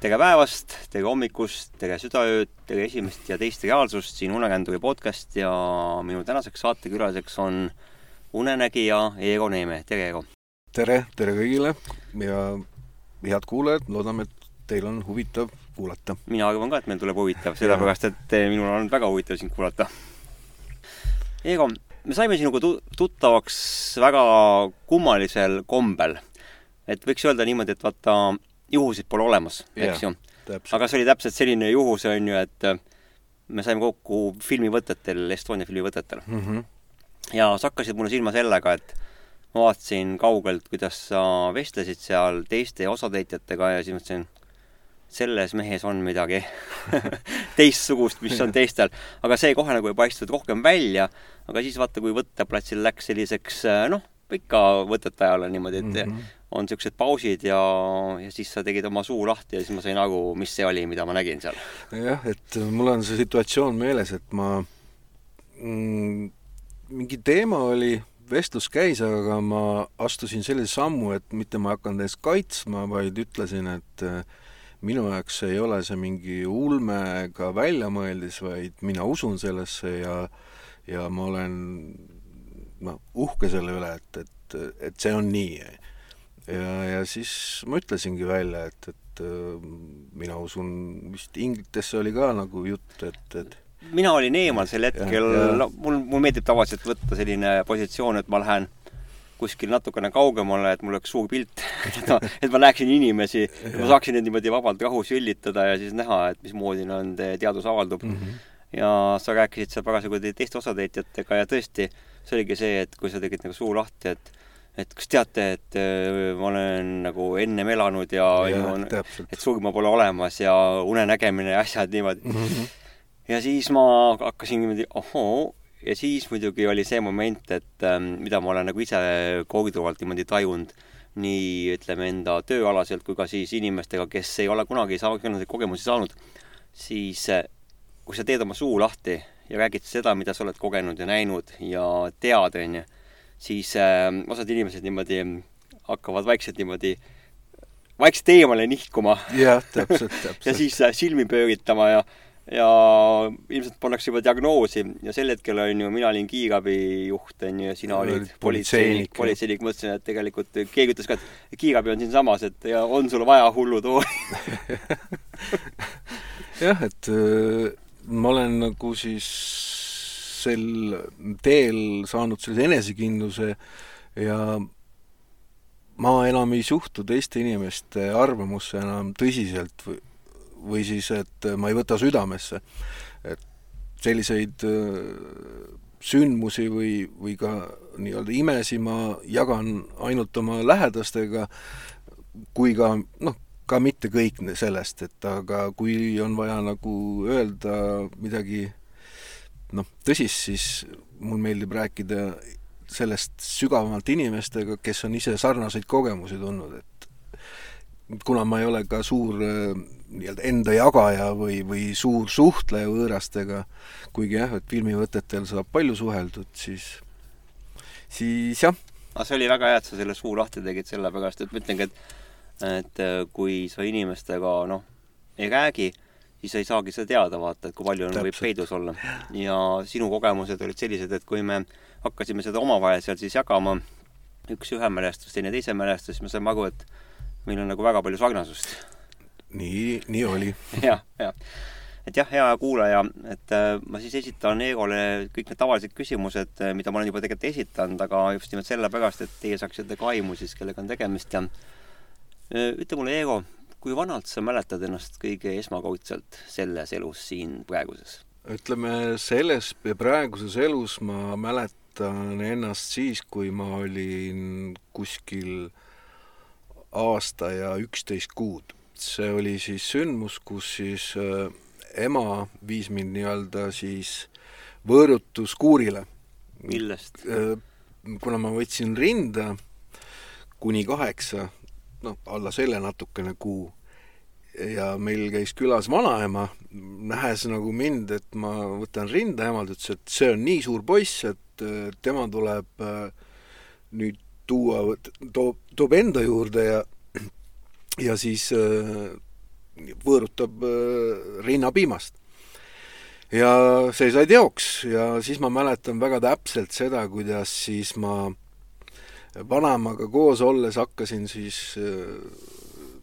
tere päevast, tere hommikust, tere südaööd, tere esimest ja teist reaalsust, siin Unekänduri podcast ja minu tänaseks saatekülaliseks on unenägija Eero Neeme, tere Eero! tere, tere kõigile ja head kuulajad, loodame, et teil on huvitav kuulata. mina arvan ka, et meil tuleb huvitav, sellepärast et minul on väga huvitav sind kuulata. Eero, me saime sinuga tuttavaks väga kummalisel kombel. et võiks öelda niimoodi, et vaata, juhuseid pole olemas, eks ju. aga see oli täpselt selline juhus, on ju, et äh, me saime kokku filmivõtetel, Estonia filmivõtetel mm. -hmm. ja sa hakkasid mulle silma sellega, et ma vaatasin kaugelt, kuidas sa vestlesid seal teiste osatäitjatega ja siis mõtlesin, selles mehes on midagi teistsugust, mis on teistel. aga see kohe nagu ei paistnud rohkem välja, aga siis vaata, kui võtteplatsil läks selliseks äh, noh, ikka võtete ajal on niimoodi, et mm -hmm on niisugused pausid ja, ja siis sa tegid oma suu lahti ja siis ma sain aru, mis see oli, mida ma nägin seal. jah, et mul on see situatsioon meeles, et ma mm, mingi teema oli, vestlus käis, aga ma astusin sellise sammu, et mitte ma ei hakanud ennast kaitsma, vaid ütlesin, et äh, minu jaoks ei ole see mingi ulme ega väljamõeldis, vaid mina usun sellesse ja ja ma olen noh, uhke selle üle, et, et, et see on nii ja, ja siis ma ütlesingi välja, et, et äh, mina usun, vist inglitesse oli ka nagu jutt, et, et mina olin eemal sel hetkel, no mul, mul meeldib tavaliselt võtta selline positsioon, et ma lähen kuskil natukene kaugemale, et mul oleks suur pilt et ma, et ma näeksin inimesi, et ma saaksin neid niimoodi vabalt rahus üllitada ja siis näha, et mismoodi nad teadus avaldub mm. -hmm. ja sa rääkisid seal parasjagu teiste osatäitjatega ja tõesti, see oligi see, et kui sa tegid nagu suu lahti, et et kas teate, et äh, ma olen nagu ennem elanud ja, ja on, et surma pole olemas ja unenägemine ja asjad niimoodi mm. -hmm. ja siis ma hakkasin niimoodi, ohoo, ja siis muidugi oli see moment, et ähm, mida ma olen nagu ise korduvalt niimoodi tajunud, nii ütleme enda tööalaselt kui ka siis inimestega, kes ei ole kunagi sarnaseid kogemusi saanud, siis äh, kui sa teed oma suu lahti ja räägid seda, mida sa oled kogenud ja näinud ja tead, onju siis äh, osad inimesed niimoodi hakkavad vaikselt niimoodi vaikselt eemale nihkuma. jah, täpselt, täpselt. ja siis äh, silmi pööritama ja, ja ilmselt pannakse juba diagnoosi ja sel hetkel on ju, mina olin kiirabijuht, on ju, ja sina olid politseinik, politseinik, mõtlesin, et tegelikult keegi ütles ka, et kiirabi on siinsamas, et ja on sul vaja hullu tooli jah, et äh, ma olen nagu siis sel teel saanud sellise enesekindluse ja ma enam ei suhtu teiste inimeste arvamusse enam tõsiselt või, või siis, et ma ei võta südamesse. et selliseid äh, sündmusi või, või ka nii-öelda imesi ma jagan ainult oma lähedastega, kui ka noh, ka mitte kõik sellest, et aga kui on vaja nagu öelda midagi noh, tõsist, siis mul meeldib rääkida sellest sügavamalt inimestega, kes on ise sarnaseid kogemusi tundnud, et kuna ma ei ole ka suur äh, nii-öelda enda jagaja või, või suur suhtleja võõrastega, kuigi jah, et filmivõtetel saab palju suheldud, siis, siis jah. aga see oli väga hea, et sa selle suu lahti tegid, sellepärast et ma ütlengi, et et äh, kui sa inimestega noh, ei räägi, siis sa ei saagi seda teada, vaata, et kui palju on, võib peidus olla. ja sinu kogemused olid sellised, et kui me hakkasime seda omavahel seal siis jagama, üks ühe mälestus, teine teise mälestus, siis me saime aru, et meil on nagu väga palju sarnasust. nii, nii oli ja,. jah, jah. et jah, hea kuulaja, et äh, ma siis esitan Eegole kõik need tavalised küsimused, äh, mida ma olen juba tegelikult esitanud, aga just nimelt sellepärast, et teie saaksite ka aimu siis, kellega on tegemist ja äh, ütle mulle, Eego, kui vanalt sa mäletad ennast kõige esmakordselt selles elus siin praeguses? ütleme, selles praeguses elus ma mäletan ennast siis, kui ma olin kuskil aasta ja üksteist kuud. see oli siis sündmus, kus siis äh, ema viis mind nii-öelda siis võõrutuskuurile. millest äh,? kuna ma võtsin rinda kuni kaheksa noh, alla selle natukene kuu. ja meil käis külas vanaema, nähes nagu mind, et ma võtan rinda, ema ütles, et see on nii suur poiss, et tema tuleb äh, nüüd tuua, toob, toob enda juurde ja ja siis äh, võõrutab äh, rinnapiimast. ja see sai teoks ja siis ma mäletan väga täpselt seda, kuidas siis ma vanaemaga koos olles hakkasin siis äh,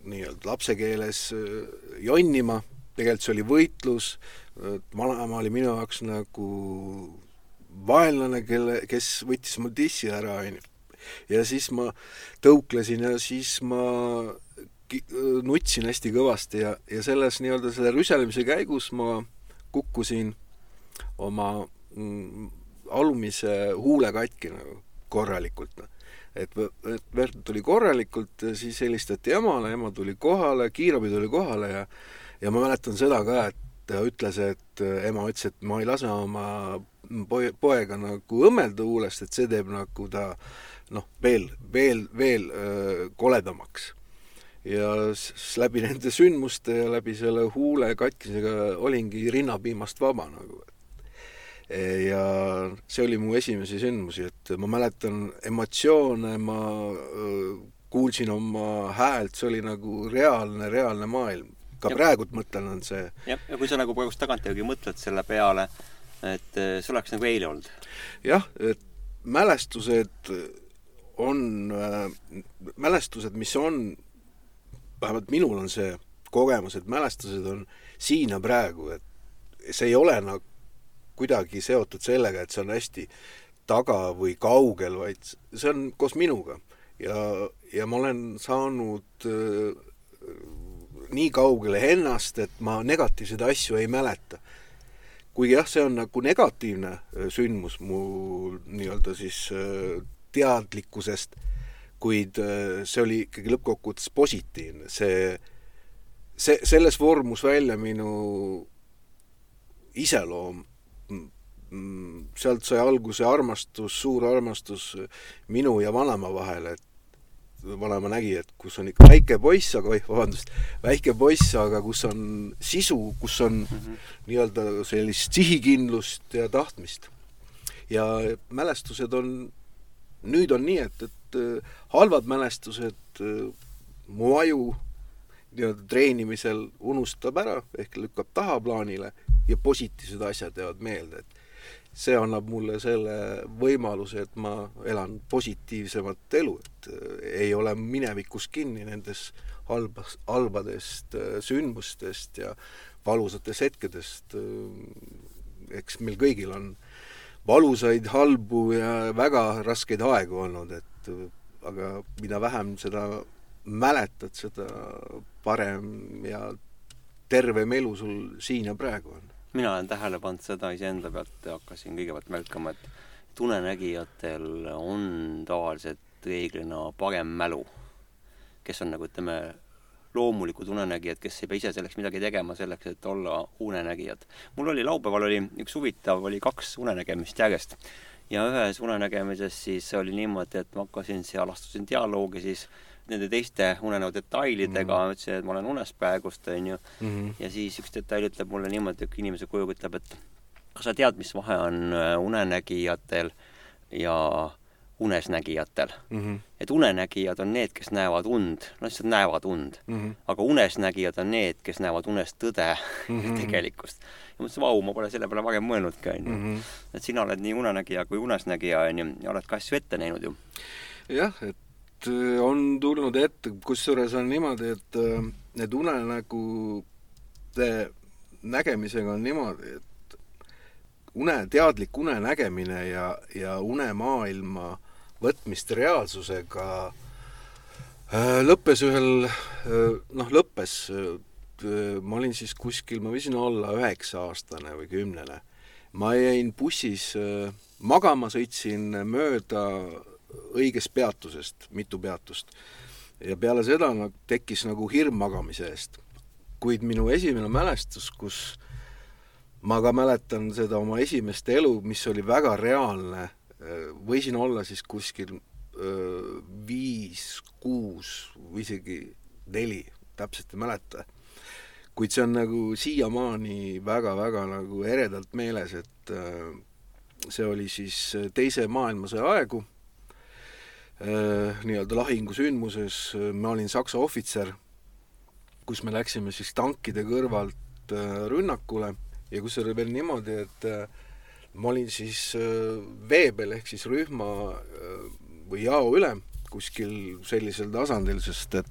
nii-öelda lapse keeles äh, jonnima, tegelikult see oli võitlus, vanaema oli minu jaoks nagu vaenlane, kelle, kes võttis mu dissi ära, onju. ja siis ma tõuklesin ja siis ma nutsin hästi kõvasti ja, ja selles nii-öelda selle rüselemise käigus ma kukkusin oma mm, alumise huule katki nagu korralikult. Noh. Et, et verd tuli korralikult, siis helistati emale, ema tuli kohale, kiirabi tuli kohale ja ja ma mäletan seda ka, et ta ütles, et ema ütles, et ma ei lase oma poe, poega nagu õmmelda huulest, et see teeb nagu ta noh, veel, veel, veel öö, koledamaks ja läbi nende sündmuste ja läbi selle huule katkisega olingi rinnapiimast vaba nagu. Ja see oli mu esimesi sündmusi, et ma mäletan emotsioone, ma kuulsin oma häält, see oli nagu reaalne, reaalne maailm. ka praegult mõtlen, on see. jah, ja kui sa nagu praegust tagantjärgi mõtled selle peale, et see oleks nagu eile olnud. jah, et mälestused on äh,, mälestused, mis on vähemalt minul on see kogemus, et mälestused on siin ja praegu, et see ei ole nagu kuidagi seotud sellega, et see on hästi taga või kaugel, vaid see on koos minuga. ja, ja ma olen saanud äh, nii kaugele ennast, et ma negatiivseid asju ei mäleta. kuigi jah, see on nagu negatiivne äh, sündmus mu nii-öelda siis äh, teadlikkusest kuid äh, see oli ikkagi lõppkokkuvõttes positiivne, see, see, selles vormus välja minu iseloom, sealt sai alguse armastus, suur armastus minu ja vanaema vahel, et vanaema nägi, et kus on ikka väike poiss, aga oih, vabandust, väike poiss, aga kus on sisu, kus on mm -hmm. nii-öelda sellist sihikindlust ja tahtmist. ja mälestused on, nüüd on nii, et, et et äh, halvad mälestused äh, mu aju nii-öelda treenimisel unustab ära ehk lükkab tahaplaanile ja positiivsed asjad jäävad meelde, et see annab mulle selle võimaluse, et ma elan positiivsemat elu, et äh, ei ole minevikus kinni nendes halbas, halbadest sündmustest ja valusatest hetkedest. eks meil kõigil on valusaid, halbu ja väga raskeid aegu olnud, et aga mida vähem seda mäletad, seda parem ja tervem elu sul siin ja praegu on. Mina olen tähele pannud seda iseenda pealt, hakkasin kõigepealt märkama, et unenägijatel on tavaliselt reeglina parem mälu, kes on nagu ütleme, loomulikud unenägijad, kes ei pea ise selleks midagi tegema, selleks, et olla unenägijad. mul oli laupäeval oli üks huvitav, oli kaks unenägemist järjest ja ühes unenägemises siis oli niimoodi, et ma hakkasin seal, astusin dialoogi siis nende teiste unenäo detailidega mm, -hmm. ütlesin, et ma olen unes praegust, onju mm. -hmm. ja siis üks detail ütleb mulle niimoodi, üks inimese kuju ütleb, et kas sa tead, mis vahe on äh, unenägijatel ja unesnägijatel mm. -hmm. et unenägijad on need, kes näevad und, no lihtsalt näevad und mm. -hmm. aga unesnägijad on need, kes näevad unes tõde mm -hmm. tegelikkust. ja mõtlesin, vau, ma pole selle peale varem mõelnudki, onju. Mhm. et sina oled nii unenägija kui unesnägija, onju, ja oled ka asju ette näinud ju. jah, et on tulnud ette, kusjuures on niimoodi, et äh, need unenägude nägemisega on niimoodi, et une, teadlik unenägemine ja, ja unemaailma võtmist reaalsusega äh, lõppes ühel, noh, lõppes, ma olin siis kuskil, ma võisin olla üheksa-aastane või kümnene. ma jäin bussis magama, sõitsin mööda õigest peatusest, mitu peatust. ja peale seda tekkis nagu hirm magamise eest. kuid minu esimene mälestus, kus ma ka mäletan seda oma esimest elu, mis oli väga reaalne võisin olla siis kuskil öö, viis, kuus või isegi neli, täpselt ei mäleta. kuid see on nagu siiamaani väga-väga nagu eredalt meeles, et öö, see oli siis Teise maailmasõja aegu, nii-öelda lahingusündmuses, ma olin saksa ohvitser kus me läksime siis tankide kõrvalt rünnakule. Ja kus oli veel niimoodi, et ma olin siis vee peal ehk siis rühma või jao ülem kuskil sellisel tasandil, sest et,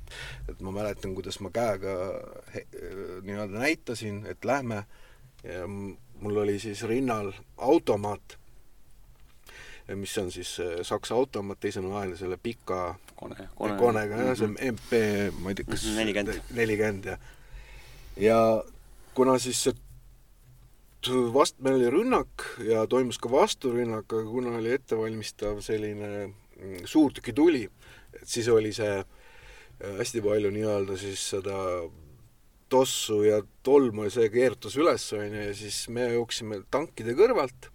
et ma mäletan, kuidas ma käega nii-öelda näitasin, et lähme. Ja mul oli siis rinnal automaat, mis on siis äh, Saksa automaat, teisel vahel selle pika kone, kone. konega, jah, see on MP, ma ei tea, kas mhm, nelikümmend, nelikümmend, jah. ja kuna siis see vast-, meil oli rünnak ja toimus ka vasturünnak, aga kuna oli ettevalmistav selline mm, suurtükituli, et siis oli see äh, hästi palju nii-öelda siis seda tossu ja tolmu ja see keerutas üles, onju, ja siis me jooksime tankide kõrvalt.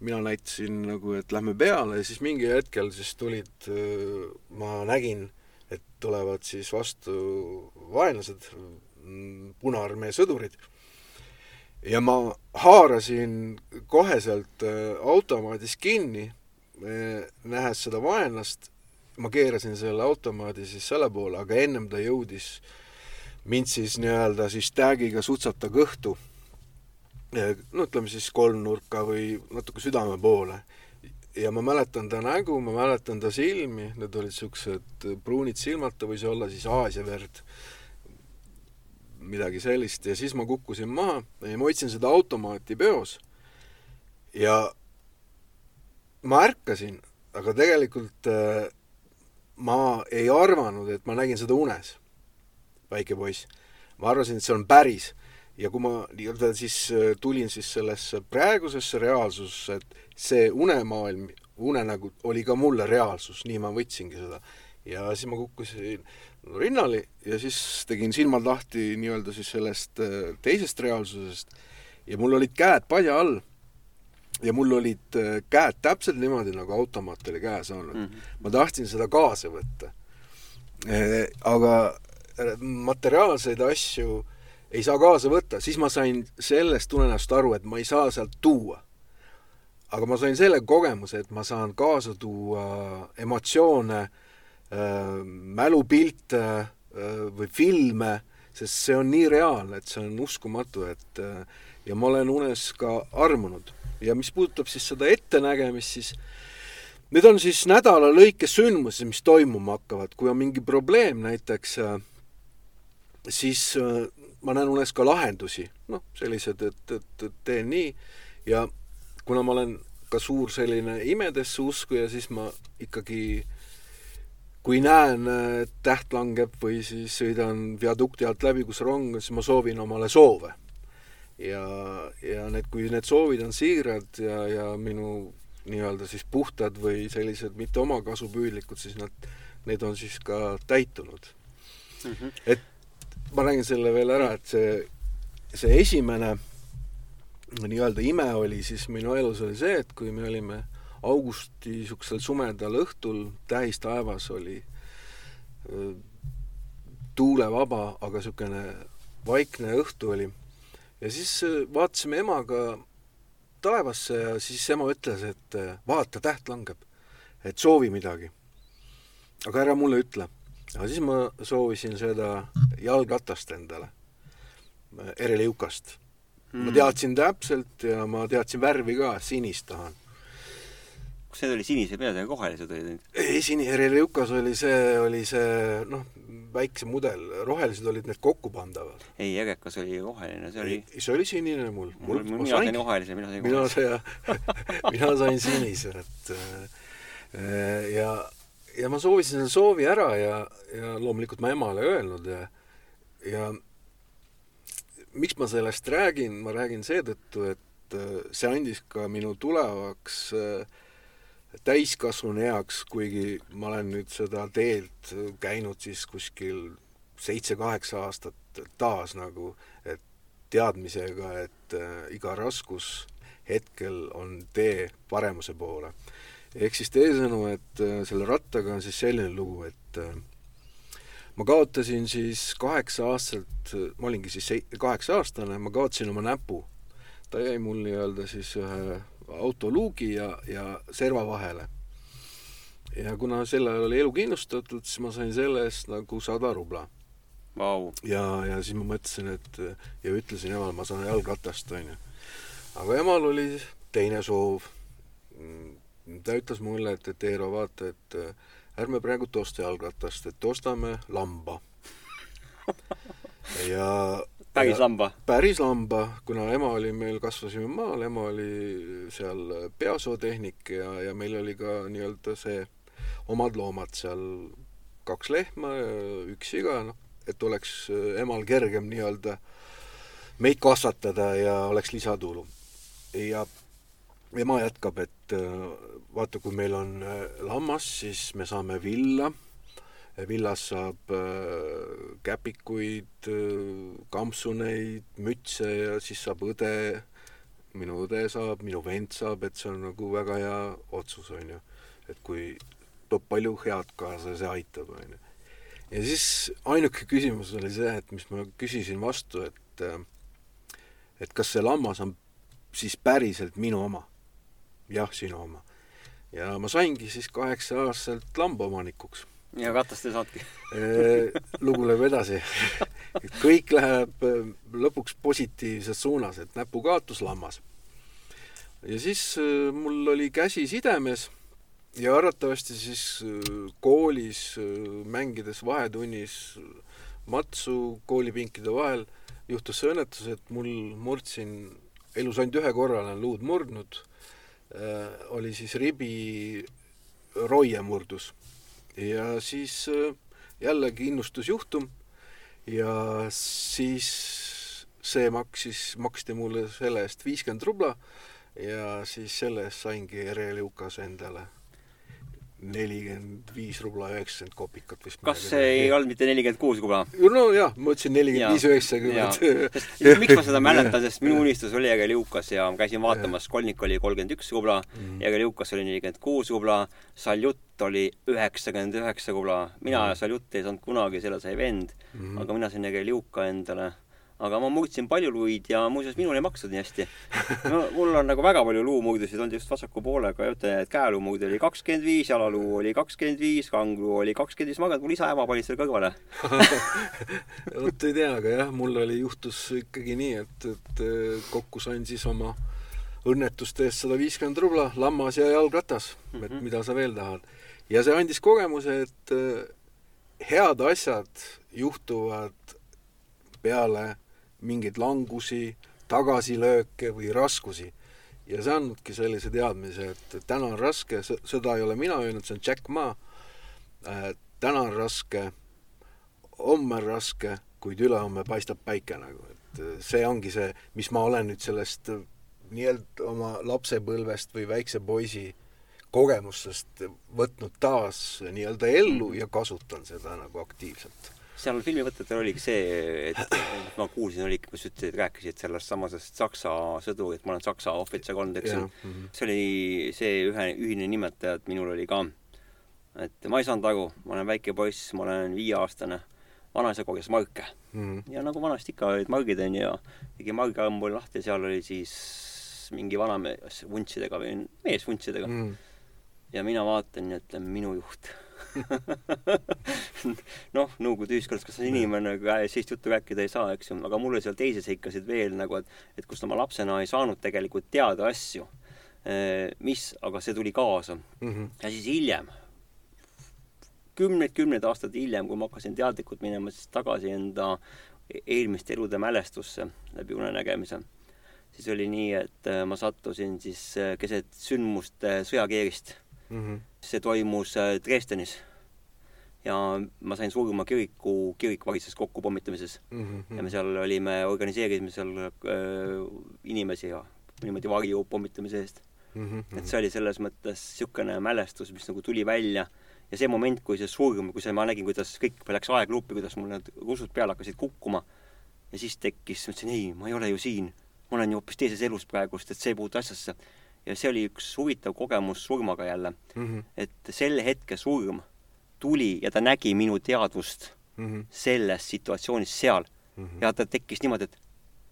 Mina näitasin nagu, et lähme peale ja siis mingi hetkel siis tulid, ma nägin, et tulevad siis vastu vaenlased, Punaarmee sõdurid. ja ma haarasin koheselt automaadis kinni, nähes seda vaenlast, ma keerasin selle automaadi siis selle poole, aga ennem ta jõudis äh, mind siis nii-öelda siis tag'iga sutsata kõhtu. No ütleme siis kolmnurka või natuke südame poole. ja ma mäletan ta nägu, ma mäletan ta silmi, need olid siuksed pruunid silmad, ta võis olla siis Aasia verd, midagi sellist, ja siis ma kukkusin maha ja ma hoidsin seda automaati peos. ja ma ärkasin, aga tegelikult äh, ma ei arvanud, et ma nägin seda unes väike poiss. ma arvasin, et see on päris ja kui ma nii-öelda siis äh, tulin siis sellesse praegusesse reaalsusse, et see unemaailm, unenägu oli ka mulle reaalsus, nii ma võtsingi seda. ja siis ma kukkusin rinnali ja siis tegin silmad lahti nii-öelda siis sellest äh, teisest reaalsusest ja mul olid käed padja all ja mul olid äh, käed täpselt niimoodi, nagu automaat oli käes olnud mm. -hmm. ma tahtsin seda kaasa võtta. aga materiaalseid asju ei saa kaasa võtta, siis ma sain sellest unenäost aru, et ma ei saa sealt tuua. aga ma sain selle kogemuse, et ma saan kaasa tuua emotsioone äh,, mälupilte äh, või filme, sest see on nii reaalne, et see on uskumatu, et äh, ja ma olen unes ka armunud. ja mis puudutab siis seda ettenägemist, siis need on siis nädala lõikes sündmused, mis toimuma hakkavad, kui on mingi probleem näiteks siis ma näen unes ka lahendusi, noh, sellised, et, et, et teen nii ja kuna ma olen ka suur selline imedesse uskuja, siis ma ikkagi kui näen, et täht langeb või siis sõidan viadukti alt läbi, kus rong on, siis ma soovin omale soove. ja, ja need, kui need soovid on siirad ja, ja minu nii-öelda siis puhtad või sellised mitte omakasupüüdlikud, siis nad, need on siis ka täitunud mm. -hmm. et ma räägin selle veel ära, et see, see esimene nii-öelda ime oli siis minu elus oli see, et kui me olime augusti niisugusel sumedal õhtul, täistaevas oli tuulevaba, aga niisugune vaikne õhtu oli. ja siis vaatasime emaga taevasse ja siis ema ütles, et vaata, täht langeb, et soovi midagi. aga ära mulle ütle aga siis ma soovisin seda jalgratast endale, ereliukast mm.. ma teadsin täpselt ja ma teadsin värvi ka, sinist tahan. kas need oli sinise peadega rohelised olid need? ei, sini-, ereliukas oli see, oli see noh, väiksem mudel, rohelised olid need kokkupandavad. ei, jägekas oli roheline, see oli see oli sinine mul. mul, mina sain rohelise, mina sain rohelise. mina, mina sain sinise, et äh, ja ja ma soovisin selle soovi ära ja, ja loomulikult ma emale öelnud ja, ja miks ma sellest räägin, ma räägin seetõttu, et äh, see andis ka minu tulevaks äh, täiskasvanu eaks, kuigi ma olen nüüd seda teed käinud siis kuskil seitse-kaheksa aastat taas nagu, et teadmisega, et äh, iga raskus hetkel on tee paremuse poole ehk siis teisisõnu, et äh, selle rattaga on siis selline lugu, et äh, ma kaotasin siis kaheksa-aastaselt, ma olingi siis kaheksa-aastane, ma kaotasin oma näpu. ta jäi mul nii-öelda siis ühe autoluugi ja, ja serva vahele. ja kuna sel ajal oli elu kindlustatud, siis ma sain selle eest nagu sada rubla wow.. ja, ja siis ma mõtlesin, et ja ütlesin emale, ma saan jalgratast, onju. aga emal oli teine soov. Ta ütles mulle, et, et Eero, vaata, et ärme praegu osta jalgratast, et ostame lamba ja päris lamba? päris lamba, kuna ema oli meil, kasvasime maal, ema oli seal peasootehnik ja, ja meil oli ka nii-öelda see omad loomad seal, kaks lehma üks siga, noh, et oleks emal kergem nii-öelda meid kasvatada ja oleks lisatulu. ja ema jätkab, et vaata, kui meil on lammas, siis me saame villa villas saab äh, käpikuid, äh, kampsuneid, mütse ja siis saab õde, minu õde saab, minu vend saab, et see on nagu väga hea otsus, on ju. et kui toob palju head kaasa ja see aitab, on ju. ja siis ainuke küsimus oli see, et mis ma küsisin vastu, et äh, et kas see lammas on siis päriselt minu oma? jah, sinu oma. Ja ma saingi siis kaheksa-aastaselt lambaomanikuks ja katast ei saanudki lugu läheb edasi. kõik läheb lõpuks positiivses suunas, et näpukaotus lammas. ja siis mul oli käsi sidemes ja arvatavasti siis koolis mängides vahetunnis matsu koolipinkide vahel juhtus see õnnetus, et mul murdsin, elus ainult ühe korra olen luud murdnud, oli siis ribi roie murdus. Ja siis äh, jällegi innustusjuhtum. Ja siis see maksis, maksti mulle selle eest viiskümmend rubla. Ja siis selle eest saingi Ereliukas endale nelikümmend viis rubla üheksakümmend kopikat vist. kas see ei olnud mitte nelikümmend kuus rubla? no jah, ma ütlesin nelikümmend viis üheksakümmend. miks ma seda mäletan, sest minu unistus oli Egeliukas ja ma käisin vaatamas, Kolnik oli kolmkümmend üks rubla mm., Egeliukas oli nelikümmend kuus rubla, Saljut oli üheksakümmend üheksa rubla. mina mm. Saljutti ei saanud kunagi, selle sai vend mm, aga mina sain Egeliuka endale aga ma murdsin palju luid ja muuseas minul ei maksnud nii hästi no,. mul on nagu väga palju luumurdusid olnud just vasaku poolega ja et käeluumurd oli kakskümmend viis, jalaluu oli kakskümmend viis, kangluu oli kakskümmend viis, ma arvan, et mul isa-ema panid selle kõrvale vot ei tea, aga jah, mul oli, juhtus ikkagi nii, et, et kokku sain siis oma õnnetuste eest sada viiskümmend rubla, lammas ja jalgratas mm, -hmm. et mhm. mida sa veel tahad. ja see andis kogemuse, et head asjad juhtuvad peale mingeid langusi, tagasilööke või raskusi. ja see andnudki sellise teadmise, et täna on raske, seda ei ole mina öelnud, see on Jack Ma. Äh,, täna on raske, homme on raske, kuid ülehomme paistab päike nagu, et äh, see ongi see, mis ma olen nüüd sellest äh, nii-öelda oma lapsepõlvest või väikse poisi kogemustest võtnud taas nii-öelda ellu ja kasutan seda nagu aktiivselt seal filmivõtetel oligi see, et ma kuulsin, oli, kus ütlesid, rääkisid sellest samasest Saksa sõdurit, ma olen Saksa ohvitser olnud, eks ju. Mm -hmm. see oli see ühe, ühine nimetaja, et minul oli ka. et ma ei saanud aru, ma olen väike poiss, ma olen viieaastane, vanaisa korjas marke mm. -hmm. ja nagu vanasti ikka olid margid, onju, ja tegi margiarm oli lahti ja seal oli siis mingi vanamees vuntsidega või mees vuntsidega mm. -hmm. ja mina vaatan ja ütlen, minu juht noh, Nõukogude ühiskonnas, kas inimene sellist juttu rääkida ei saa, eks ju, aga mul oli seal teisi seikasid veel nagu, et, et kust ma lapsena ei saanud tegelikult teada asju, eh, mis, aga see tuli kaasa mm. -hmm. ja siis hiljem, kümneid-kümneid aastaid hiljem, kui ma hakkasin teadlikult minema siis tagasi enda eelmiste elude mälestusse läbi unenägemise, siis oli nii, et eh, ma sattusin siis eh, keset sündmuste sõjakeerist mm. -hmm. see toimus Dresdenis ja ma sain surma kiriku, kirik varises kokku pommitamises mm. -hmm. ja me seal olime, organiseerisime seal äh, inimesi ja niimoodi varju pommitamise eest mm. -hmm. et see oli selles mõttes niisugune mälestus, mis nagu tuli välja ja see moment, kui see surm, kui see, ma nägin, kuidas kõik läks aegluupi, kuidas mul need rusud peale hakkasid kukkuma ja siis tekkis, ma ütlesin, ei, ma ei ole ju siin, ma olen ju hoopis teises elus praegust, et see ei puutu asjasse. ja see oli üks huvitav kogemus surmaga jälle mm, -hmm. et selle hetke surm tuli ja ta nägi minu teadvust mm -hmm. selles situatsioonis seal mm. -hmm. ja ta tekkis niimoodi, et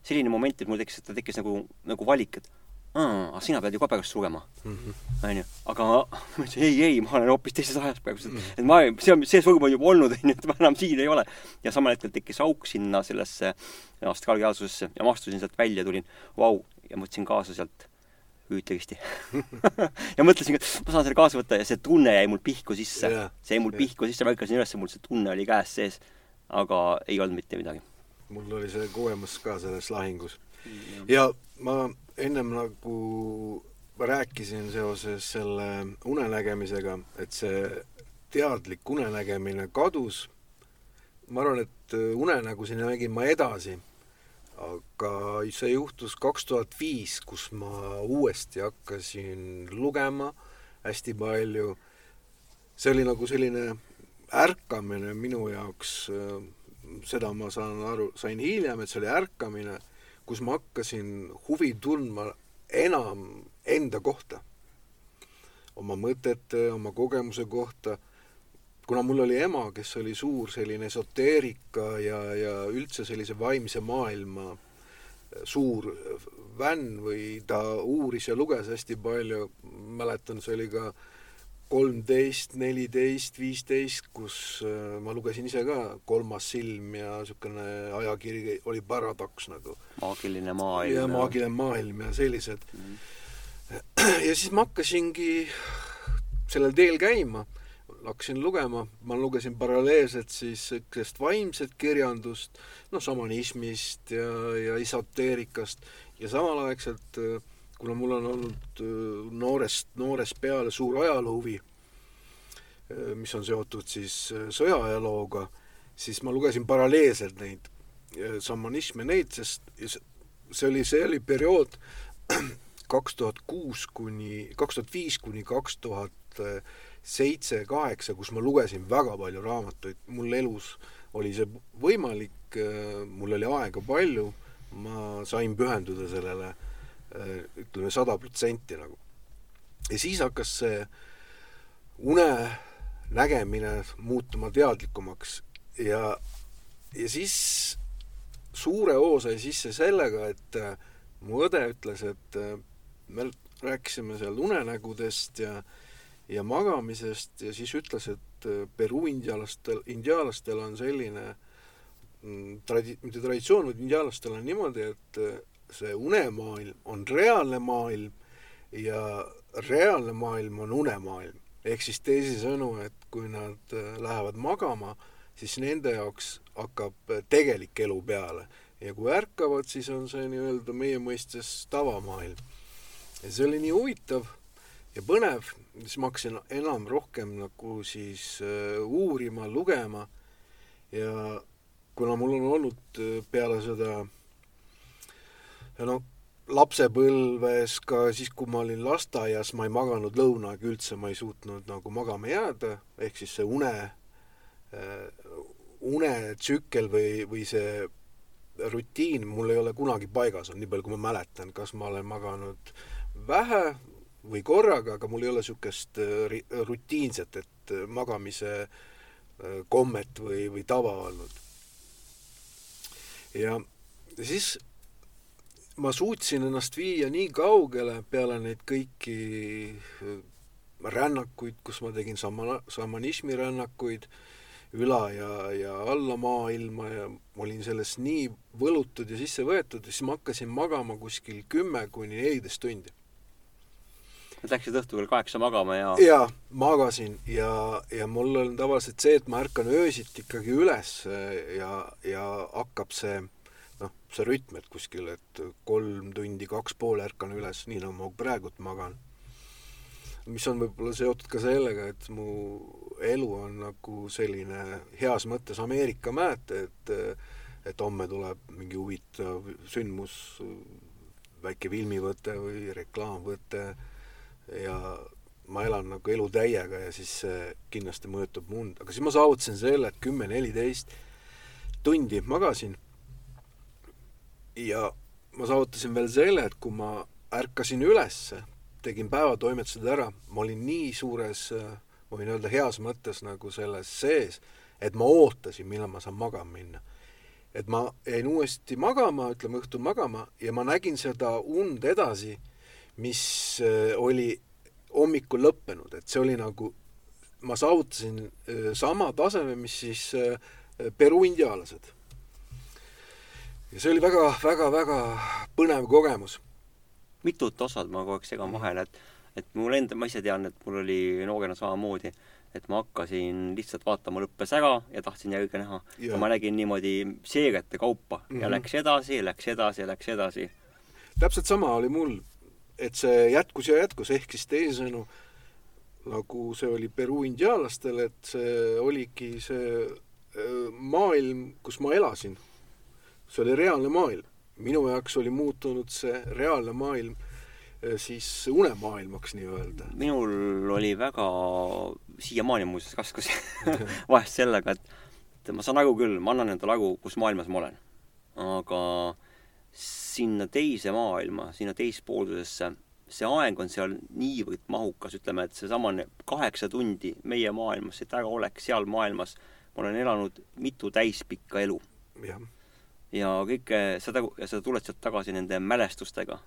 selline moment, et mul tekkis, ta tekkis nagu, nagu valik, et aa, sina pead ju ka praegu lugema. -hmm. onju. aga ma ütlesin ei, ei, ma olen hoopis teises ajas praegu mm. -hmm. et ma, see on, see sõlm on juba olnud, onju, et ma enam siin ei ole. ja samal hetkel tekkis auk sinna sellesse astraalreaalsusesse ja ma astusin sealt välja, tulin, vau, ja võtsin kaasa sealt hüüdtegisti ja mõtlesin, et ma saan selle kaasa võtta ja see tunne jäi mul pihku sisse yeah.. see jäi mul yeah. pihku sisse, ma ärkasin üles, mul see tunne oli käes sees. aga ei olnud mitte midagi. mul oli see kogemus ka selles lahingus. ja ma ennem nagu rääkisin seoses selle unenägemisega, et see teadlik unenägemine kadus. ma arvan, et unenägusid nägin ma edasi, aga see juhtus kaks tuhat viis, kus ma uuesti hakkasin lugema hästi palju. see oli nagu selline ärkamine minu jaoks, seda ma saan aru, sain hiljem, et see oli ärkamine kus ma hakkasin huvi tundma enam enda kohta, oma mõtete, oma kogemuse kohta, kuna mul oli ema, kes oli suur selline esoteerika ja, ja üldse sellise vaimse maailma suur fänn või ta uuris ja luges hästi palju, mäletan, see oli ka äh, kolmteist, neliteist, viisteist, kus äh, ma lugesin ise ka Kolmas silm ja niisugune ajakiri oli Paradoks nagu. maagiline maailm. ja maagiline maailm ja sellised mm. -hmm. ja siis ma hakkasingi sellel teel käima, hakkasin lugema, ma lugesin paralleelselt siis niisugust vaimset kirjandust, noh, šamanismist ja, ja esoteerikast. Ja samalaegselt kuna mul on olnud äh, noorest, noorest peale suur ajaloohuvi, äh, mis on seotud siis äh, sõjaajalooga, siis ma lugesin paralleelselt neid šamanisme, neid, sest see oli, see oli periood kaks tuhat kuus kuni, kaks tuhat viis kuni kaks tuhat seitse, kaheksa, kus ma lugesin väga palju raamatuid, mul elus oli see võimalik, mul oli aega palju, ma sain pühenduda sellele äh, Äh, ütleme sada protsenti nagu. ja siis hakkas see une nägemine muutuma teadlikumaks ja, ja siis suure hoo sai sisse sellega, et äh, mu õde ütles, et äh, me rääkisime seal unenägudest ja ja magamisest ja siis ütles, et Peruu indiaalastel, indiaalastel on selline mm, tradi-, mitte traditsioon, vaid indiaalastel on niimoodi, et see unemaailm on reaalne maailm ja reaalne maailm on unemaailm. ehk siis teisisõnu, et kui nad äh, lähevad magama, siis nende jaoks hakkab äh, tegelik elu peale ja kui ärkavad, siis on see nii-öelda meie mõistes tavamaailm. ja see oli nii huvitav ja põnev, siis ma hakkasin enam rohkem nagu siis uh, uurima, lugema. Ja kuna mul on olnud peale seda no lapsepõlves ka siis, kui ma olin lasteaias, ma ei maganud lõuna aega üldse, ma ei suutnud nagu magama jääda, ehk siis see une äh,, unetsükkel või, või see rutiin mul ei ole kunagi paigas olnud, nii palju kui ma mäletan, kas ma olen maganud vähe või korraga, aga mul ei ole niisugust äh, rutiinset, et äh, magamise äh, kommet või, või tava olnud. ja siis ma suutsin ennast viia nii kaugele peale neid kõiki rännakuid, kus ma tegin sama, šamanismi rännakuid üla ja, ja alla maailma ja ma olin sellest nii võlutud ja sisse võetud ja siis ma hakkasin magama kuskil kümme kuni neliteist tundi. Et läksid õhtul kell kaheksa magama ja? jaa, magasin ja, ja mul on tavaliselt see, et ma ärkan öösiti ikkagi üles ja, ja hakkab see noh, see rütm, et kuskil, et kolm tundi, kaks pool ärkan üles, nii nagu ma praegult magan. mis on võib-olla seotud ka sellega, et mu elu on nagu selline heas mõttes Ameerika mäed, et et homme tuleb mingi huvitav sündmus, väike filmivõte või reklaamvõte ja ma elan nagu elu täiega ja siis see kindlasti mõjutab mund, aga siis ma saavutasin selle, et kümme, neliteist tundi magasin ja ma saavutasin veel selle, et kui ma ärkasin ülesse, tegin päevatoimetused ära, ma olin nii suures, ma võin öelda heas mõttes nagu selles sees, et ma ootasin, millal ma saan magama minna. et ma jäin uuesti magama, ütleme õhtul magama, ja ma nägin seda und edasi, mis äh, oli hommikul lõppenud, et see oli nagu, ma saavutasin äh, sama taseme, mis siis äh, Peru indiaanlased. ja see oli väga, väga, väga põnev kogemus. mitut osad ma kogu aeg segan vahele, et, et mul enda, ma ise tean, et mul oli noorena samamoodi, et ma hakkasin lihtsalt vaatama, lõppes ära ja tahtsin järge näha. ja ma nägin niimoodi seeriate kaupa mm -hmm. ja mhm. läks edasi, läks edasi ja läks edasi. täpselt sama oli mul et see jätkus ja jätkus, ehk siis teisisõnu, nagu see oli Peruu indiaanlastel, et see oligi see maailm, kus ma elasin. see oli reaalne maailm. minu jaoks oli muutunud see reaalne maailm siis unemaailmaks nii-öelda. minul oli väga, siiamaani muuseas raskusi vahest sellega, et ma saan aru küll, ma annan endale aru, kus maailmas ma olen. aga sinna teise maailma, sinna teispoolsusesse, see aeg on seal niivõrd mahukas, ütleme, et seesamane kaheksa tundi meie maailmas, et ära oleks seal maailmas, ma olen elanud mitu täispikka elu. ja kõike seda, ja sa tuled sealt tagasi nende mälestustega,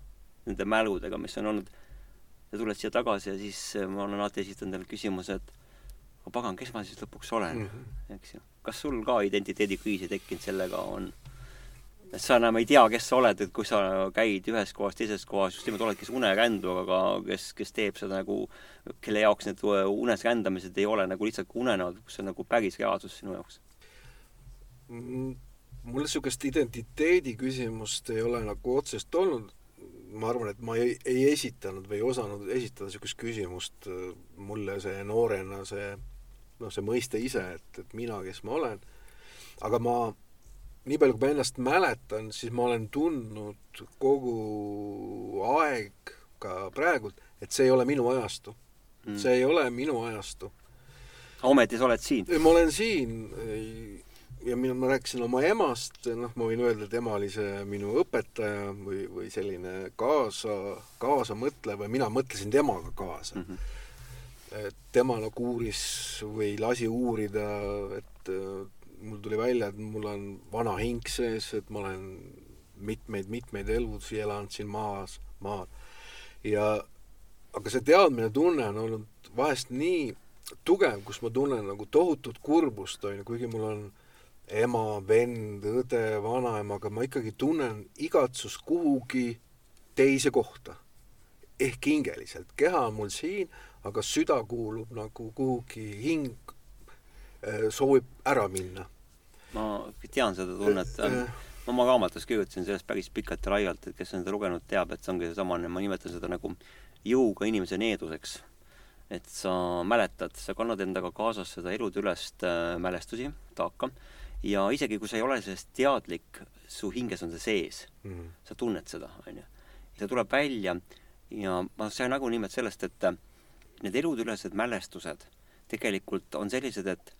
nende mäludega, mis on olnud, sa tuled siia tagasi ja siis ma olen alati esitanud endale küsimuse, et aga pagan, kes ma siis lõpuks olen mm, -hmm. eks ju. kas sul ka identiteedikriisi tekkinud sellega on? Et sa enam ei tea, kes sa oled, et kui sa käid ühes kohas, teises kohas, just nimelt oledki see unerändu, aga kes, kes teeb seda nagu, kelle jaoks need unes rändamised ei ole nagu lihtsalt unenäod, kus on nagu päris reaalsus sinu jaoks? Mm, mul niisugust identiteedi küsimust ei ole nagu otsest olnud, ma arvan, et ma ei, ei esitanud või ei osanud esitada niisugust küsimust, mulle see noorena see noh, see mõiste ise, et, et mina, kes ma olen, aga ma nii palju, kui ma ennast mäletan, siis ma olen tundnud kogu aeg, ka praegult, et see ei ole minu ajastu mm.. see ei ole minu ajastu. ometi sa oled siin? ma olen siin ja mina, ma rääkisin oma emast, noh, ma võin öelda, et ema oli see minu õpetaja või, või selline kaasa, kaasamõtlev ja mina mõtlesin temaga kaasa mm. -hmm. et tema nagu uuris või lasi uurida, et mul tuli välja, et mul on vana hing sees, et ma olen mitmeid-mitmeid elusid elanud siin maas, maal. ja aga see teadmine, tunne on olnud vahest nii tugev, kus ma tunnen nagu tohutut kurbust, on ju, kuigi mul on ema, vend, õde, vanaema, aga ma ikkagi tunnen igatsust kuhugi teise kohta. ehk hingeliselt, keha on mul siin, aga süda kuulub nagu kuhugi hing soovib ära minna. ma tean seda tunnet äh, äh. ma oma raamatus kirjutasin sellest päris pikalt ja laialt, et kes on seda lugenud, teab, et see ongi seesamane, ma nimetan seda nagu jõuga inimese needuseks. et sa mäletad, sa kannad endaga kaasas seda eludeülest äh, mälestusi, taaka, ja isegi kui sa ei ole sellest teadlik, su hinges on see sees mm. -hmm. sa tunned seda, on ju. see tuleb välja ja ma sain nagu nimelt sellest, et need eludeülesed mälestused tegelikult on sellised, et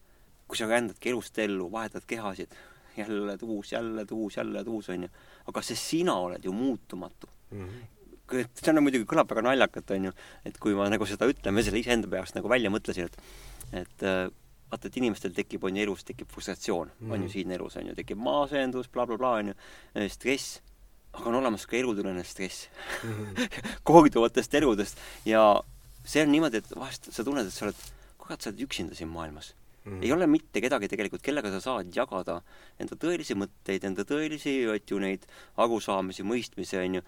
kui sa rändadki elust ellu, vahetad kehasid, jälle uus, jälle uus, jälle uus, on ju. aga see sina oled ju muutumatu mm. -hmm. see on muidugi, kõlab väga naljakalt, on ju, et kui ma nagu seda ütlen, ma selle iseenda peast nagu välja mõtlesin, et et äh, vaata, et inimestel tekib, on ju, elus tekib frustratsioon mm, on ju, mhm. siin elus, on ju, tekib maasendus bla,, blablabla, on ju, äh, stress, aga on olemas ka elutülene stress mm -hmm. korduvatest eludest ja see on niimoodi, et vahest sa tunned, et sa oled, kurat, sa oled üksinda siin maailmas mm.. ei ole mitte kedagi tegelikult, kellega sa saad jagada enda tõelisi mõtteid, enda tõelisi, ju neid arusaamisi, mõistmisi, on ju.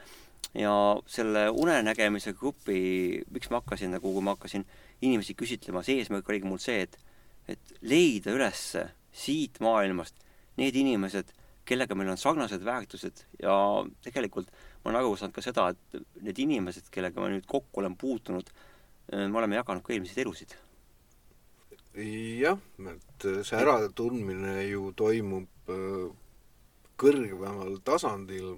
ja selle unenägemise grupi, miks ma hakkasin nagu, kui ma hakkasin inimesi küsitlema, see eesmärk oligi mul see, et et leida üles siit maailmast need inimesed, kellega meil on sarnased väärtused. Ja tegelikult ma olen aru saanud ka seda, et need inimesed, kellega ma nüüd kokku olen puutunud, me oleme jaganud ka eelmiseid elusid jah, et see äratundmine ju toimub äh, kõrgemal tasandil,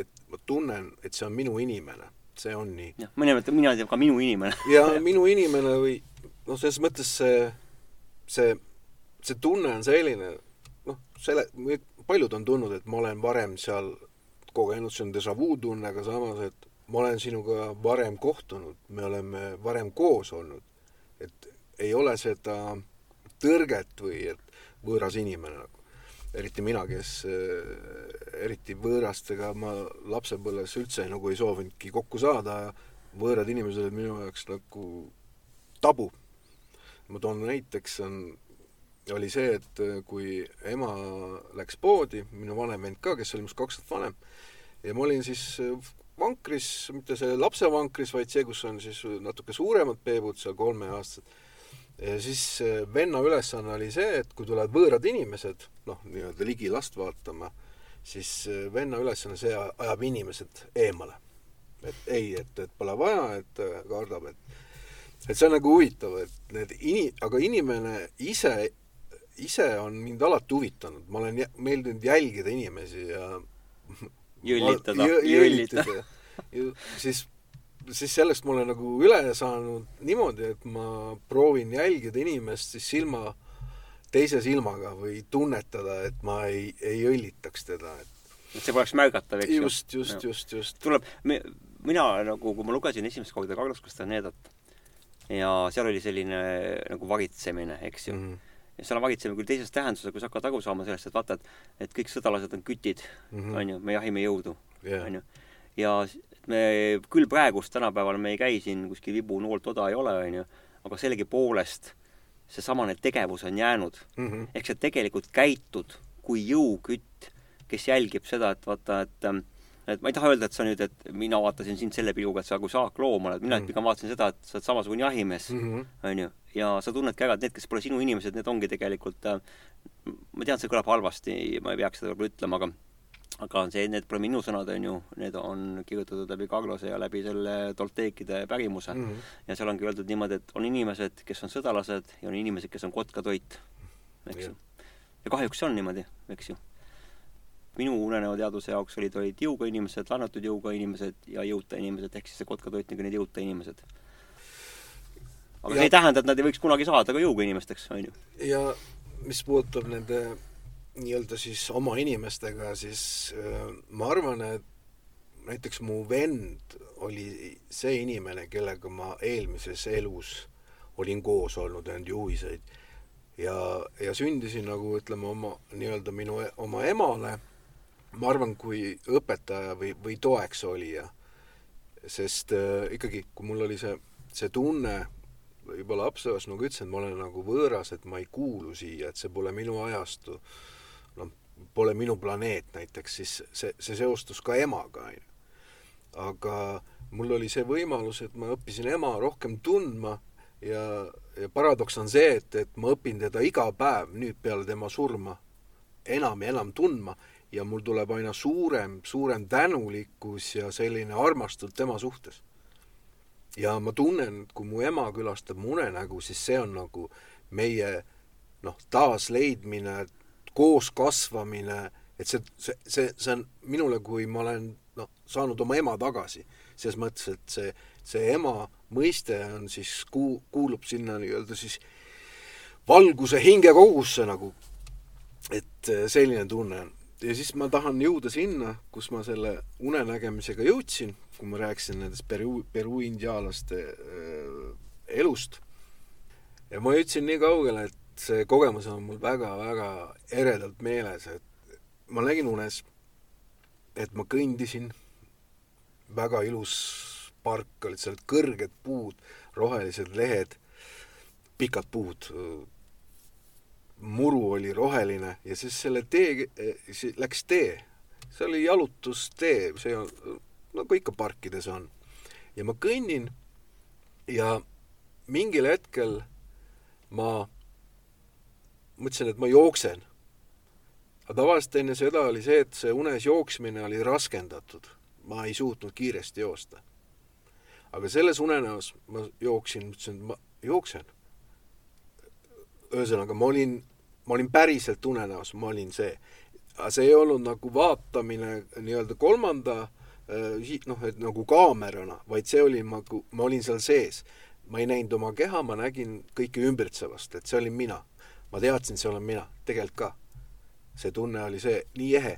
et ma tunnen, et see on minu inimene, see on nii. jah, mõni ütleb, mina tean ka minu inimene ja minu inimene või noh, selles mõttes see, see, see tunne on selline, noh, selle, paljud on tundnud, et ma olen varem seal kogenud, see on déjà vu tunne, aga samas, et ma olen sinuga varem kohtunud, me oleme varem koos olnud. et ei ole seda tõrget või et võõras inimene nagu. eriti mina, kes äh, eriti võõrastega ma lapsepõlves üldse nagu ei soovinudki kokku saada ja võõrad inimesed olid minu jaoks nagu tabu. ma toon näiteks, on, oli see, et äh, kui ema läks poodi, minu vanem vend ka, kes oli minust kaks aastat vanem, ja ma olin siis äh, vankris, mitte see lapsevankris, vaid see, kus on siis natuke suuremad beebud, seal kolmeaastased ja siis äh, venna ülesanne oli see, et kui tulevad võõrad inimesed, noh, nii-öelda ligi last vaatama, siis äh, venna ülesanne see ajab inimesed eemale. et ei, et, et pole vaja, et äh, kardab, et et see on nagu huvitav, et need ini-, aga inimene ise, ise on mind alati huvitanud, ma olen meeldinud jälgida inimesi ja jõllitada, jõllitada. siis siis sellest ma olen nagu üle saanud niimoodi, et ma proovin jälgida inimest siis silma, teise silmaga või tunnetada, et ma ei, ei õllitaks teda, et et see poleks märgatav, eks ju. just, just, just, just. tuleb, mina nagu, kui ma lugesin esimest korda Carlos Castanedat ja seal oli selline nagu varitsemine, eks ju mm. -hmm. ja seal on varitsemine küll teises tähenduses, kui sa hakkad aru saama sellest, et vaata, et, et kõik sõdalased on kütid mm, -hmm. on ju, me jahime jõudu yeah., on ju. ja me küll praegust tänapäeval me ei käi siin kuskil vibu noolt oda ei ole, onju, aga sellegipoolest seesamane tegevus on jäänud mm. -hmm. ehk sa tegelikult käitud kui jõukütt, kes jälgib seda, et vaata, et et ma ei taha öelda, et sa nüüd, et mina vaatasin sind selle pilguga, et sa kui saakloom oled, mina mm -hmm. pigem vaatasin seda, et sa oled samasugune jahimees mm, -hmm. onju, ja sa tunnedki ära, et need, kes pole sinu inimesed, need ongi tegelikult äh, ma tean, see kõlab halvasti, ma ei peaks seda võib-olla ütlema, aga aga see, need pole minu sõnad, on ju, need on kirjutatud läbi Carlose ja läbi selle Tolteekide pärimuse mm. -hmm. ja seal ongi öeldud niimoodi, et on inimesed, kes on sõdalased ja on inimesed, kes on kotkatoit, eks ju. ja kahjuks see on niimoodi, eks ju. minu unenäoteaduse jaoks olid, olid jõuga inimesed, laenatud jõuga inimesed ja jõuta inimesed, ehk siis see kotkatoit nagu need jõuta inimesed. aga ja. see ei tähenda, et nad ei võiks kunagi saada ka jõuga inimesteks, on ju. ja mis puudutab nende nii-öelda siis oma inimestega, siis ma arvan, et näiteks mu vend oli see inimene, kellega ma eelmises elus olin koos olnud, andnud juhiseid. ja, ja sündisin nagu ütleme, oma nii-öelda minu, oma emale, ma arvan, kui õpetaja või, või toeks olija. sest äh, ikkagi, kui mul oli see, see tunne, juba lapsepõlves nagu ütlesin, et ma olen nagu võõras, et ma ei kuulu siia, et see pole minu ajastu noh, pole minu planeet näiteks, siis see, see seostus ka emaga, on ju. aga mul oli see võimalus, et ma õppisin ema rohkem tundma ja, ja paradoks on see, et, et ma õpin teda iga päev nüüd peale tema surma enam ja enam tundma ja mul tuleb aina suurem, suurem tänulikkus ja selline armastus tema suhtes. ja ma tunnen, et kui mu ema külastab mu unenägu, siis see on nagu meie noh, taasleidmine koos kasvamine, et see, see, see, see on minule, kui ma olen noh, saanud oma ema tagasi, selles mõttes, et see, see ema mõiste on siis, kuu-, kuulub sinna nii-öelda siis valguse hingekogusse nagu, et äh, selline tunne on. ja siis ma tahan jõuda sinna, kus ma selle unenägemisega jõudsin, kui ma rääkisin nendest Peru, Peru indiaalaste äh, elust. ja ma jõudsin nii kaugele, et see kogemus on mul väga-väga eredalt meeles, et ma nägin unes, et ma kõndisin, väga ilus park, olid seal kõrged puud, rohelised lehed, pikad puud, muru oli roheline ja siis selle tee, läks tee, see oli jalutustee, see on, nagu ikka parkides on. ja ma kõnnin ja mingil hetkel ma mõtlesin, et ma jooksen. aga tavaliselt enne seda oli see, et see unes jooksmine oli raskendatud. ma ei suutnud kiiresti joosta. aga selles unenäos ma jooksin, mõtlesin, et ma jooksen. ühesõnaga, ma olin, ma olin päriselt unenäos, ma olin see. aga see ei olnud nagu vaatamine nii-öelda kolmanda äh, noh, et nagu kaamerana, vaid see oli nagu, ma olin seal sees. ma ei näinud oma keha, ma nägin kõike ümbritsevast, et see olin mina ma teadsin, see olen mina, tegelikult ka. see tunne oli see nii ehe.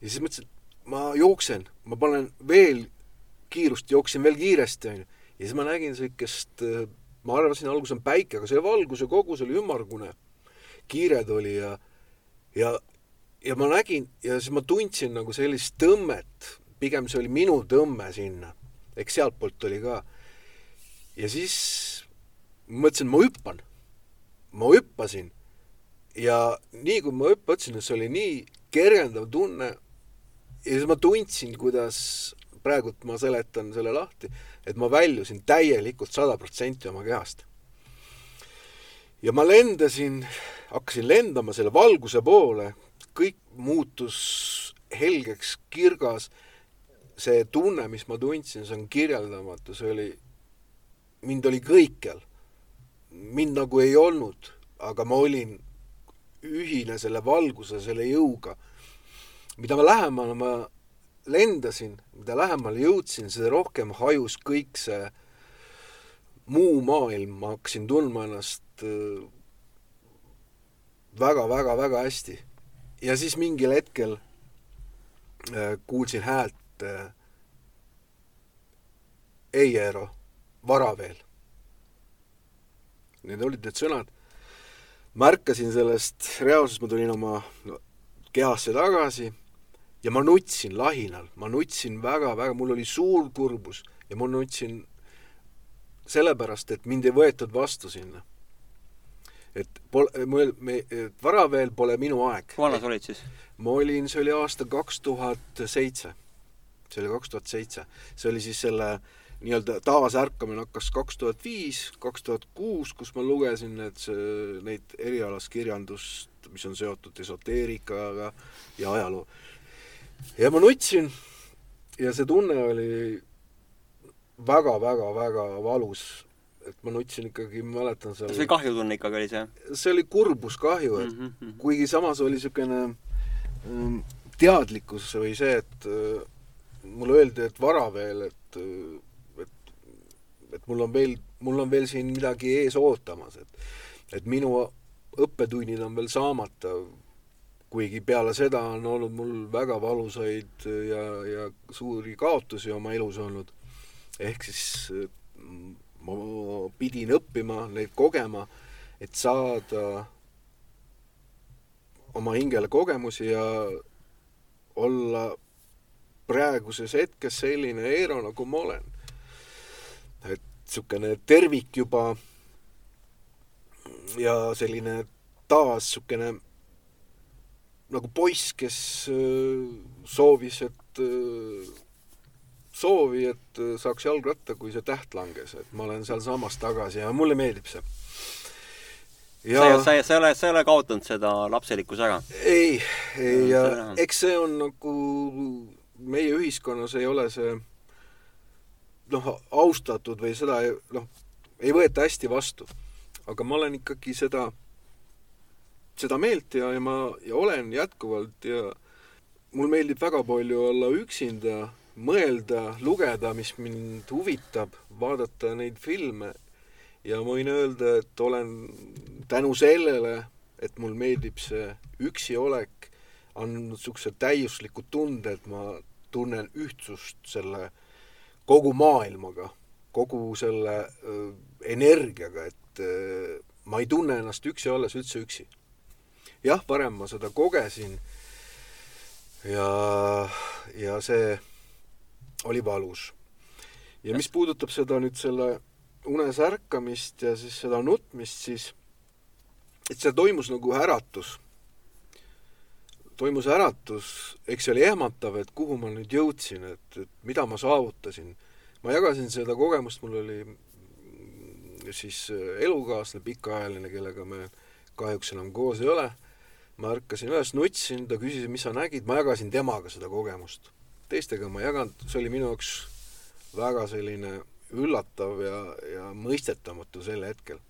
ja siis mõtlesin, ma jooksen, ma panen veel kiirust, jooksin veel kiiresti, onju. ja siis ma nägin siukest, ma arvasin, alguses on päike, aga see valguse kogus oli ümmargune. kiired oli ja, ja ja ma nägin ja siis ma tundsin nagu sellist tõmmet, pigem see oli minu tõmme sinna, eks sealtpoolt tuli ka. ja siis mõtlesin, ma hüppan. ma hüppasin ja nii kui ma hüppasin, see oli nii kergendav tunne ja siis ma tundsin, kuidas praegult ma seletan selle lahti, et ma väljusin täielikult sada protsenti oma kehast. ja ma lendasin, hakkasin lendama selle valguse poole, kõik muutus helgeks, kirgas, see tunne, mis ma tundsin, see on kirjeldamatu, see oli, mind oli kõikjal. mind nagu ei olnud, aga ma olin ühine selle valguse, selle jõuga. mida ma lähemale ma lendasin, mida lähemale jõudsin, seda rohkem hajus kõik see muu maailm, ma hakkasin tundma ennast väga-väga-väga äh, hästi. ja siis mingil hetkel äh, kuulsin häält äh, ei, Eero, vara veel. Need olid need sõnad märkasin sellest reaalsust, ma tulin oma kehasse tagasi ja ma nutsin lahinal, ma nutsin väga-väga, mul oli suur kurbus ja ma nutsin sellepärast, et mind ei võetud vastu sinna. et pole, mul, me, vara veel pole minu aeg. kui vana sa olid siis? ma olin, see oli aasta kaks tuhat seitse. see oli kaks tuhat seitse. see oli siis selle äh, nii-öelda taasärkamine hakkas kaks tuhat viis, kaks tuhat kuus, kus ma lugesin need, neid erialast kirjandust, mis on seotud esoteerikaga ja ajaloo. ja ma nutsin ja see tunne oli väga-väga-väga valus, et ma nutsin ikkagi, ma mäletan seal see kahjutunne ikkagi oli see? see oli kurbuskahju, et mm -hmm. kuigi samas oli niisugune ähm, teadlikkus või see, et äh, mulle öeldi, et vara veel, et äh, et mul on veel, mul on veel siin midagi ees ootamas, et et minu õppetunnid on veel saamata, kuigi peale seda on olnud mul väga valusaid ja, ja suuri kaotusi oma elus olnud. ehk siis ma pidin õppima, neid kogema, et saada oma hingele kogemusi ja olla praeguses hetkes selline Eero, nagu ma olen niisugune tervik juba ja selline taas niisugune nagu poiss, kes äh, soovis, et äh, soovi, et äh, saaks jalgratta, kui see täht langes, et ma olen sealsamas tagasi ja mulle meeldib see. Ja... sa, sa, sa ei ole, sa ei ole kaotanud seda lapselikkuse ära? ei, ei ja eks see on nagu meie ühiskonnas ei ole see noh, austatud või seda noh, ei võeta hästi vastu. aga ma olen ikkagi seda, seda meelt ja, ja ma ja olen jätkuvalt ja mul meeldib väga palju olla üksinda, mõelda, lugeda, mis mind huvitab, vaadata neid filme ja ma võin öelda, et olen tänu sellele, et mul meeldib see üksi olek, andnud niisuguse täiusliku tunde, et ma tunnen ühtsust selle kogu maailmaga, kogu selle äh, energiaga, et äh, ma ei tunne ennast üksi olles üldse üksi. jah, varem ma seda kogesin ja, ja see oli valus. ja mis puudutab seda nüüd selle unes ärkamist ja siis seda nutmist, siis et see toimus nagu äratus. Toimus äratus, eks see oli ehmatav, et kuhu ma nüüd jõudsin, et, et mida ma saavutasin ma jagasin seda kogemust, mul oli siis äh, elukaaslane pikaajaline, kellega me kahjuks enam koos ei ole. ma ärkasin üles, nutsin, ta küsis, mis sa nägid, ma jagasin temaga seda kogemust. teistega ma ei jaganud, see oli minu jaoks väga selline üllatav ja, ja mõistetamatu sel hetkel.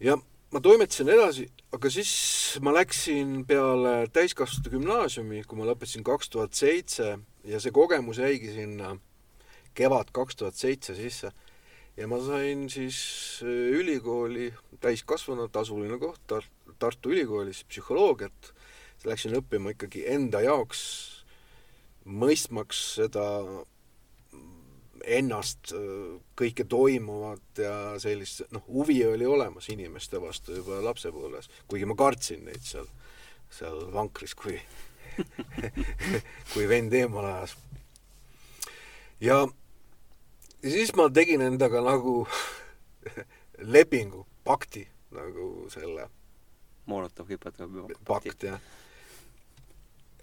ja ma toimetasin edasi, aga siis ma läksin peale täiskasvanute gümnaasiumi, kui ma lõpetasin kaks tuhat seitse ja see kogemus jäigi sinna kevad kaks tuhat seitse sisse. Ja ma sain siis äh, ülikooli täiskasvanu tasuline koht Tar-, Tartu Ülikoolis psühholoogiat, läksin õppima ikkagi enda jaoks, mõistmaks seda ennast, äh, kõike toimuvat ja sellist, noh, huvi oli olemas inimeste vastu juba lapsepõlves, kuigi ma kartsin neid seal seal vankris, kui kui vend eemale ajas. ja, siis ma tegin endaga nagu lepingu, pakti, nagu selle Molotov-Ribbentropi pakt, jah.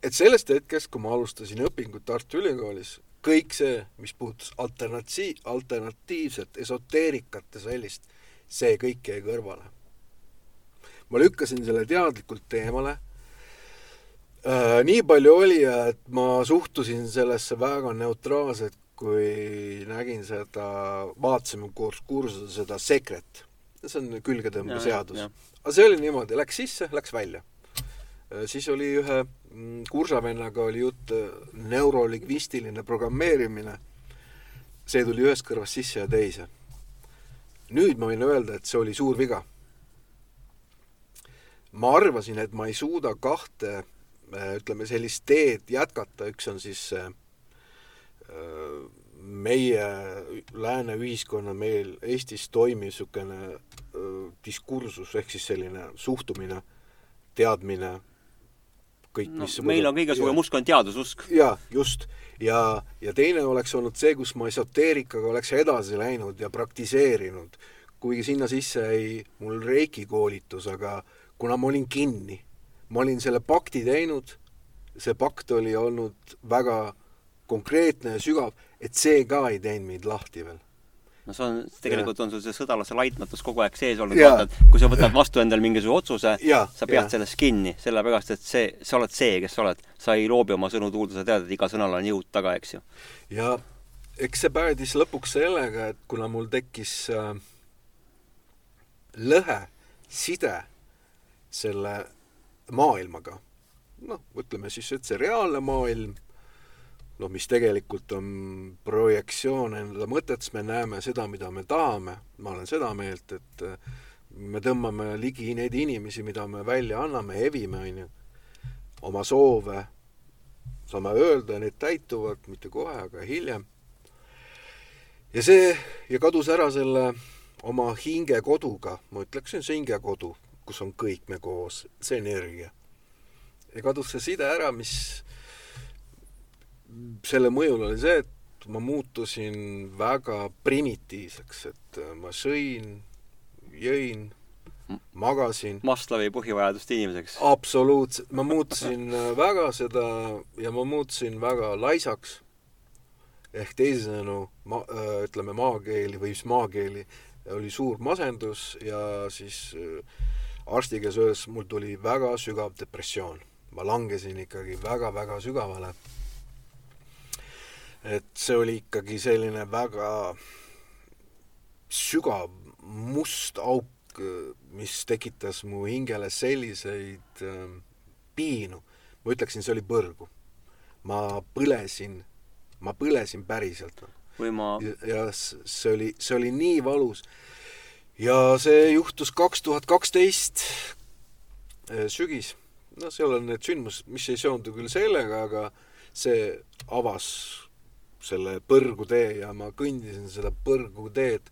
et sellest hetkest, kui ma alustasin õpingut Tartu Ülikoolis, kõik see, mis puudutas alternatsi-, alternatiivset esoteerikat ja sellist, see kõik jäi kõrvale. ma lükkasin selle teadlikult eemale äh,. nii palju oli, et ma suhtusin sellesse väga neutraalselt, kui nägin seda, vaatasime koos kursusel seda Secret. see on külgetõmbeseadus. aga see oli niimoodi, läks sisse, läks välja äh,. siis oli ühe kursavennaga oli jutt äh, neurolingvistiline programmeerimine. see tuli ühest kõrvast sisse ja teise. nüüd ma võin öelda, et see oli suur viga. ma arvasin, et ma ei suuda kahte äh, ütleme, sellist teed jätkata, üks on siis äh, meie lääne ühiskonna, meil Eestis toimiv niisugune diskursus ehk siis selline suhtumine, teadmine kõik, mis no, meil on kõige suurem usk on teadususk. jaa, just. ja, ja teine oleks olnud see, kus ma esoteerikaga oleks edasi läinud ja praktiseerinud, kuigi sinna sisse jäi mul reiki koolitus, aga kuna ma olin kinni, ma olin selle pakti teinud, see pakt oli olnud väga konkreetne ja sügav, et see ka ei teinud mind lahti veel no see on, tegelikult ja. on sul see sõdalase laitmatus kogu aeg sees olnud, vaata, et kui sa võtad vastu endale mingisuguse otsuse, sa pead ja. sellest kinni, sellepärast et see, sa oled see, kes sa oled. sa ei loobi oma sõnu tuulde, sa tead, et iga sõnal on jõud taga, eks ju. ja eks see päädis lõpuks sellega, et kuna mul tekkis äh, lõhe, side selle maailmaga, noh, ütleme siis, et see reaalne maailm noh, mis tegelikult on projektsioon enda mõtetes, me näeme seda, mida me tahame, ma olen seda meelt, et äh, me tõmbame ligi neid inimesi, mida me välja anname, evime, on ju, oma soove, saame öelda, need täituvad mitte kohe, aga hiljem. ja see, ja kadus ära selle oma hingekoduga, ma ütleks, see on see hingekodu, kus on kõik me koos, see energia. ja kadus see side ära, mis selle mõjul oli see, et ma muutusin väga primitiivseks, et äh, ma sõin, jõin, magasin. Maslowi põhivajaduste inimeseks. absoluutselt, ma muutusin äh, väga seda ja ma muutusin väga laisaks. ehk teisisõnu, ma, äh, ütleme maakeeli või siis maakeeli, oli suur masendus ja siis arsti käes öeldes mul tuli väga sügav depressioon. ma langesin ikkagi väga-väga sügavale et see oli ikkagi selline väga sügav must auk, mis tekitas mu hingele selliseid äh, piinu. ma ütleksin, see oli põrgu. ma põlesin, ma põlesin päriselt. või ma ja, ja see oli, see oli nii valus. ja see juhtus kaks tuhat kaksteist äh, sügis. no seal on need sündmused, mis ei seondu küll sellega, aga see avas selle põrgutee ja ma kõndisin seda põrguteed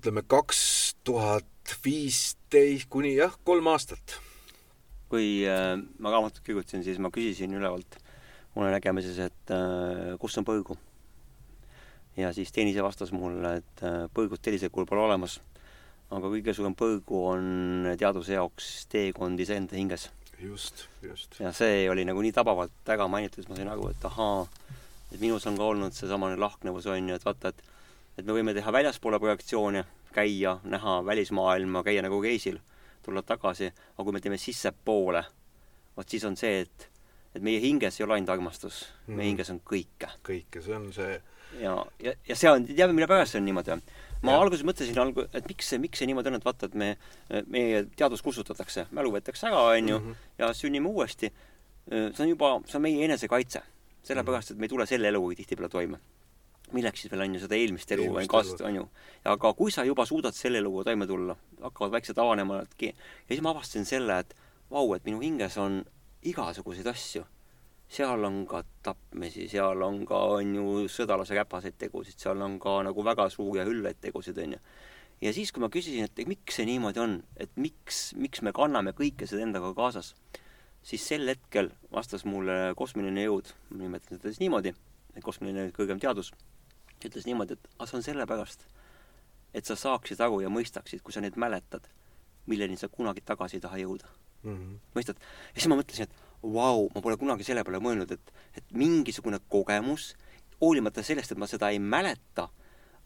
ütleme kaks tuhat viisteist kuni jah, kolm aastat. kui äh, ma raamatut kirjutasin, siis ma küsisin ülevalt unenägemises, et äh, kus on põrgu. ja siis teenise vastas mulle, et äh, põrgut sellisel kujul pole olemas, aga kõige suurem põrgu on teaduse jaoks teekond iseenda hinges. just, just. ja see oli nagu nii tabavalt ära mainitud, ma sain aru, et ahaa, et minus on ka olnud seesamane lahknevus, on ju, et vaata, et et me võime teha väljaspoole projektsioone, käia, näha välismaailma, käia nagu reisil, tulla tagasi, aga kui me teeme sissepoole, vot siis on see, et et meie hinges ei ole ainult armastus mm., meie hinges on kõike. kõike, see on see ja, ja, ja see on, teame, mille pärast see on niimoodi? ma ja. alguses mõtlesin algu-, et miks see, miks see niimoodi on, et vaata, et me, meie teadvus kustutatakse, mälu võetakse ära, on ju, mhm. ja sünnime uuesti. see on juba, see on meie enesekaitse sellepärast, et me ei tule selle eluga tihtipeale toime. milleks siis veel on ju seda eelmist elu või kast-, on ju. aga kui sa juba suudad selle eluga toime tulla, hakkavad väiksed avanema, ja siis ma avastasin selle, et vau, et minu hinges on igasuguseid asju. seal on ka tapmisi, seal on ka, on ju, sõdalase räpaseid tegusid, seal on ka nagu väga suuri ja üllaid tegusid, on ju. ja siis, kui ma küsisin, et miks see niimoodi on, et miks, miks me kanname kõike seda endaga kaasas, siis sel hetkel vastas mulle kosmiline jõud, ma nimetan seda siis niimoodi, et kosmiline kõrgem teadus, ütles niimoodi, et aga see on sellepärast, et sa saaksid aru ja mõistaksid, kui sa neid mäletad, milleni sa kunagi tagasi ei taha jõuda mm. -hmm. mõistad? ja siis ma mõtlesin, et vau wow,, ma pole kunagi selle peale mõelnud, et, et mingisugune kogemus, hoolimata sellest, et ma seda ei mäleta,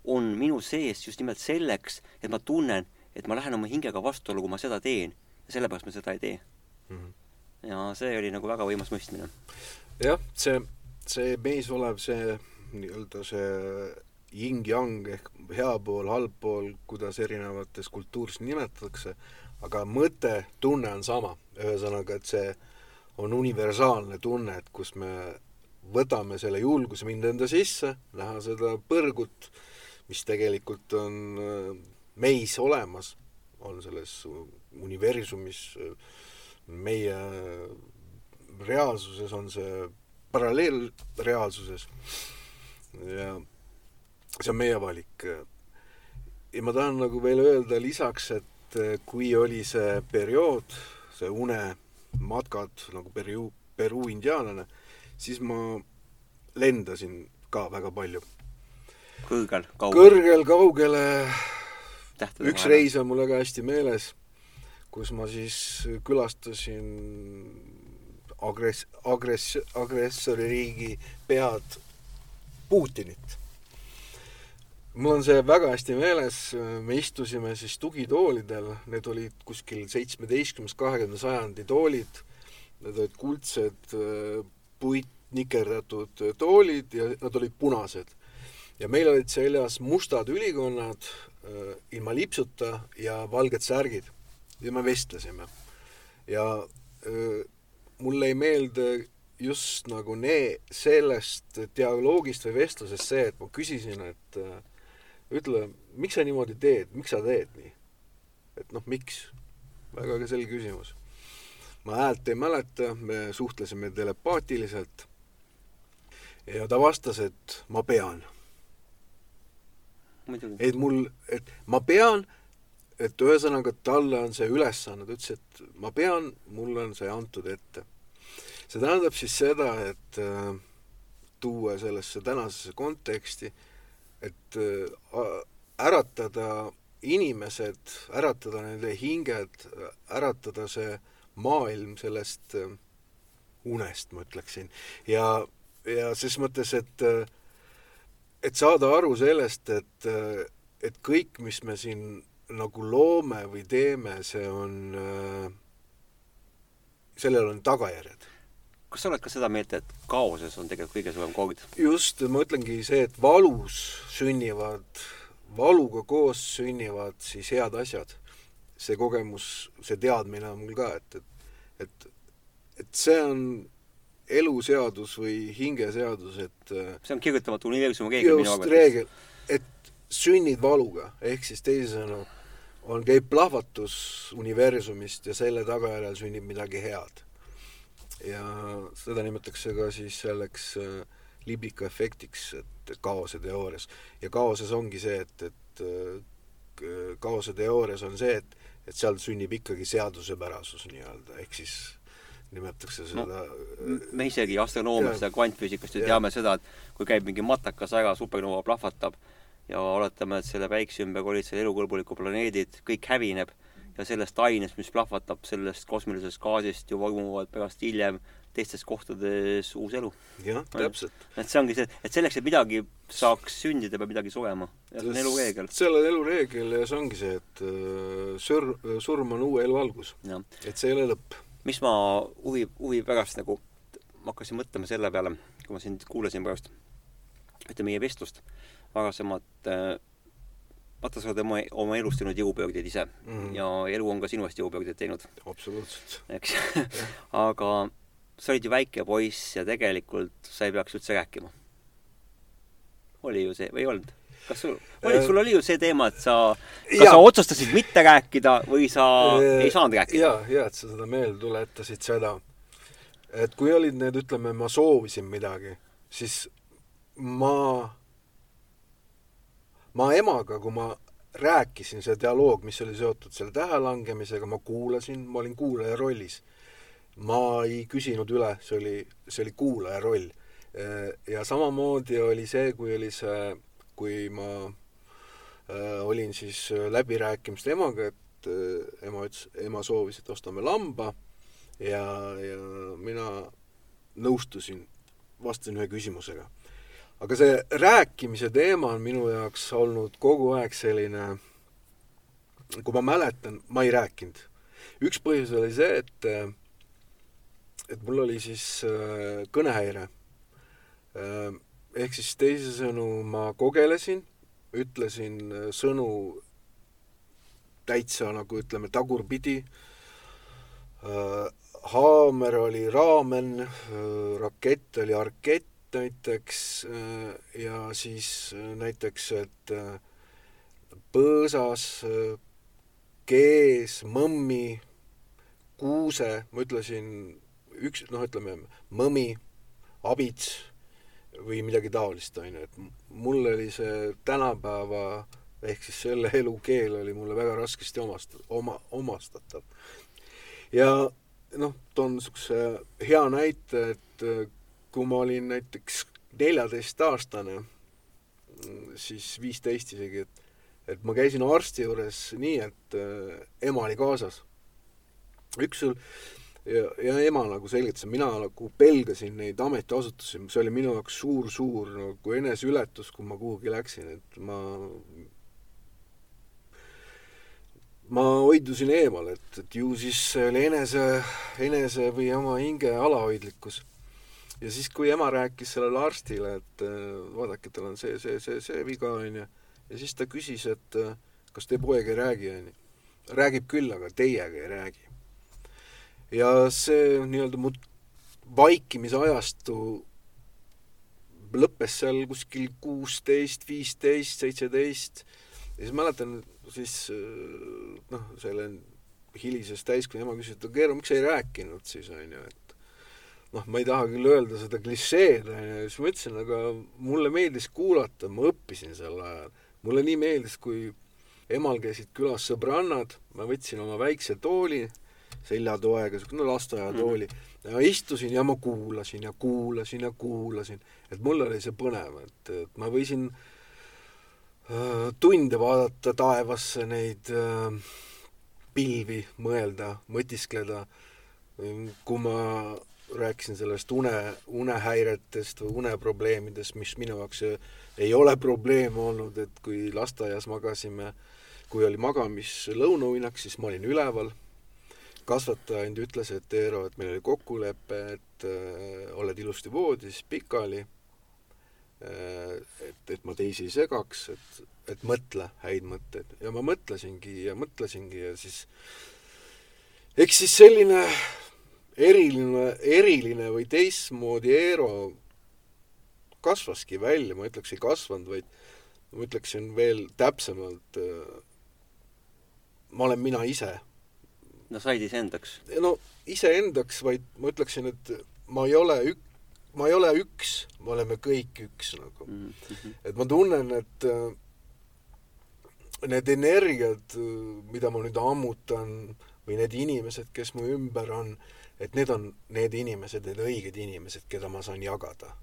on minu sees just nimelt selleks, et ma tunnen, et ma lähen oma hingega vastuollu, kui ma seda teen. ja sellepärast ma seda ei tee mm. -hmm ja see oli nagu väga võimas mõistmine. jah, see, see meis olev see nii-öelda see yin-yang ehk hea pool, halb pool, kuidas erinevates kultuurides nimetatakse, aga mõte, tunne on sama. ühesõnaga, et see on universaalne tunne, et kus me võtame selle julguse minna enda sisse, näha seda põrgut, mis tegelikult on äh, meis olemas, on selles universumis äh, meie reaalsuses on see paralleelreaalsuses ja see on meie valik. ja ma tahan nagu veel öelda lisaks, et kui oli see periood, see unematkad nagu Peru, Peru indiaanlane, siis ma lendasin ka väga palju. kõrgel, kaugel? kõrgel, kaugele. üks reis on mul väga hästi meeles kus ma siis külastasin agress-, agress-, agressoririigi pead Putinit. mul on see väga hästi meeles, me istusime siis tugitoolidel, need olid kuskil seitsmeteistkümnes, kahekümne sajandi toolid, need olid kuldsed puitnikerdatud toolid ja nad olid punased. ja meil olid seljas mustad ülikonnad ilma lipsuta ja valged särgid ja me vestlesime. ja öö, mulle ei meelde just nagu ne-, sellest dialoogist või vestlusest see, et ma küsisin, et äh, ütle, miks sa niimoodi teed, miks sa teed nii? et noh, miks? väga selge küsimus. ma häält ei mäleta, me suhtlesime telepaatiliselt ja ta vastas, et ma pean. et mul, et ma pean et ühesõnaga talle on see ülesanne, ta ütles, et ma pean, mulle on see antud ette. see tähendab siis seda, et äh, tuua sellesse tänasesse konteksti, et äh, äratada inimesed, äratada nende hinged, äratada see maailm sellest äh, unest, ma ütleksin. ja, ja ses mõttes, et äh, et saada aru sellest, et, äh, et kõik, mis me siin nagu loome või teeme, see on äh,, sellel on tagajärjed. kas sa oled ka seda meelt, et kaoses on tegelikult kõige suurem kood? just, ma ütlengi see, et valus sünnivad, valuga koos sünnivad siis head asjad. see kogemus, see teadmine on mul ka, et, et, et, et see on eluseadus või hingeseadus, et äh, see on kirjutamatu universumi reegel minu arvates. reegel, et sünnid valuga, ehk siis teisisõnu, on, käib plahvatus universumist ja selle tagajärjel sünnib midagi head. ja seda nimetatakse ka siis selleks äh, liblika efektiks, et kaose teoorias. ja kaoses ongi see, et, et äh, kaose teoorias on see, et, et seal sünnib ikkagi seadusepärasus nii-öelda, ehk siis nimetatakse seda no, me isegi astronoomiast ja kvantfüüsikast ju teame seda, et kui käib mingi matakas väga supernova plahvatab, ja oletame, et selle päikse ümber olid seal elukõlbulikud planeedid, kõik hävineb ja sellest ainest, mis plahvatab, sellest kosmilisest gaasist ju vormuvad pärast hiljem teistes kohtades uus elu. jah, täpselt. et see ongi see, et selleks, et midagi saaks sündida, peab midagi surema. see on elureegel. see on elureegel ja see ongi see, et uh, sur-, surm on uue elu algus. et see ei ole lõpp. mis ma huvi, huvi pärast nagu, ma hakkasin mõtlema selle peale, kui ma sind kuulasin pärast ühte meie vestlust varasemat äh, vaata, sa oled oma, oma elus teinud jõupöördeid ise mm -hmm. ja elu on ka sinust jõupöördeid teinud. absoluutselt. eks aga sa olid ju väike poiss ja tegelikult sa ei peaks üldse rääkima. oli ju see või ei olnud? kas sul, oli, sul oli ju see teema, et sa, kas ja. sa otsustasid mitte rääkida või sa e ei saanud rääkida? jaa, hea, et sa seda meelde tuletasid, seda. et kui olid need, ütleme, ma soovisin midagi, siis ma ma emaga, kui ma rääkisin, see dialoog, mis oli seotud selle tähe langemisega, ma kuulasin, ma olin kuulaja rollis. ma ei küsinud üle, see oli, see oli kuulaja roll. ja samamoodi oli see, kui oli see, kui ma äh, olin siis läbirääkimiste emaga, et äh, ema ütles, ema soovis, et ostame lamba ja, ja mina nõustusin, vastasin ühe küsimusega aga see rääkimise teema on minu jaoks olnud kogu aeg selline, kui ma mäletan, ma ei rääkinud. üks põhjus oli see, et, et mul oli siis äh, kõnehäire. Äh, ehk siis teisisõnu, ma kogelesin, ütlesin äh, sõnu täitsa nagu ütleme, tagurpidi. haamer oli raamen, rakett oli arkett, näiteks äh, ja siis äh, näiteks, et äh, põõsas, kees, mõmmi, kuuse, ma ütlesin üks, noh, ütleme mõmi, abits või midagi taolist, on ju, et mul oli see tänapäeva ehk siis selle elu keel oli mulle väga raskesti omast-, oma, omastatav. ja noh, toon niisuguse hea näite, et kui ma olin näiteks neljateistaastane, siis viisteist isegi, et et ma käisin arsti juures nii, et äh, ema oli kaasas. üks sul ja, ja ema nagu selgitas, mina nagu pelgasin neid ametiasutusi, see oli minu jaoks suur-suur nagu eneseületus, kui ma kuhugi läksin, et ma ma hoidusin eemal, et, et ju siis see oli enese, enese või oma hinge alahoidlikkus ja siis, kui ema rääkis sellele arstile, et äh, vaadake, tal on see, see, see, see viga, on ju, ja siis ta küsis, et äh, kas teie poeg ei räägi, on ju. räägib küll, aga teiega ei räägi. ja see nii-öelda mu vaikimise ajastu lõppes seal kuskil kuusteist, viisteist, seitseteist ja siis mäletan siis äh, noh, selle hilises täiskonna ema küsis, et Keero, miks sa ei rääkinud siis, on ju, et noh, ma ei taha küll öelda seda klišeed, on ju, siis ma ütlesin, aga mulle meeldis kuulata, ma õppisin sel ajal. mulle nii meeldis, kui emal käisid külas sõbrannad, ma võtsin oma väikse tooli, seljatoega, niisugune lasteaiatooli mm, -hmm. ja istusin ja ma kuulasin ja kuulasin ja kuulasin. et mul oli see põnev, et, et ma võisin äh, tunde vaadata taevasse, neid äh, pilvi, mõelda, mõtiskleda, kui ma rääkisin sellest une, unehäiretest või uneprobleemidest, mis minu jaoks ei ole probleem olnud, et kui lasteaias magasime, kui oli magamislõunauinak, siis ma olin üleval, kasvataja ainult ütles, et Eero, et meil oli kokkulepe, et äh, oled ilusti voodis pikali äh,, et, et ma teisi ei segaks, et, et mõtle häid mõtteid. ja ma mõtlesingi ja mõtlesingi ja siis eks siis selline eriline, eriline või teistmoodi Eero kasvaski välja, ma ütleks, ei kasvanud, vaid ma ütleksin veel täpsemalt, äh, ma olen mina ise. no said iseendaks? no iseendaks, vaid ma ütleksin, et ma ei ole ük-, ma ei ole üks, me oleme kõik üks nagu mm. -hmm. et ma tunnen, et äh, need energiad, mida ma nüüd ammutan või need inimesed, kes mu ümber on, et need on need inimesed, need õiged inimesed, keda ma saan jagada.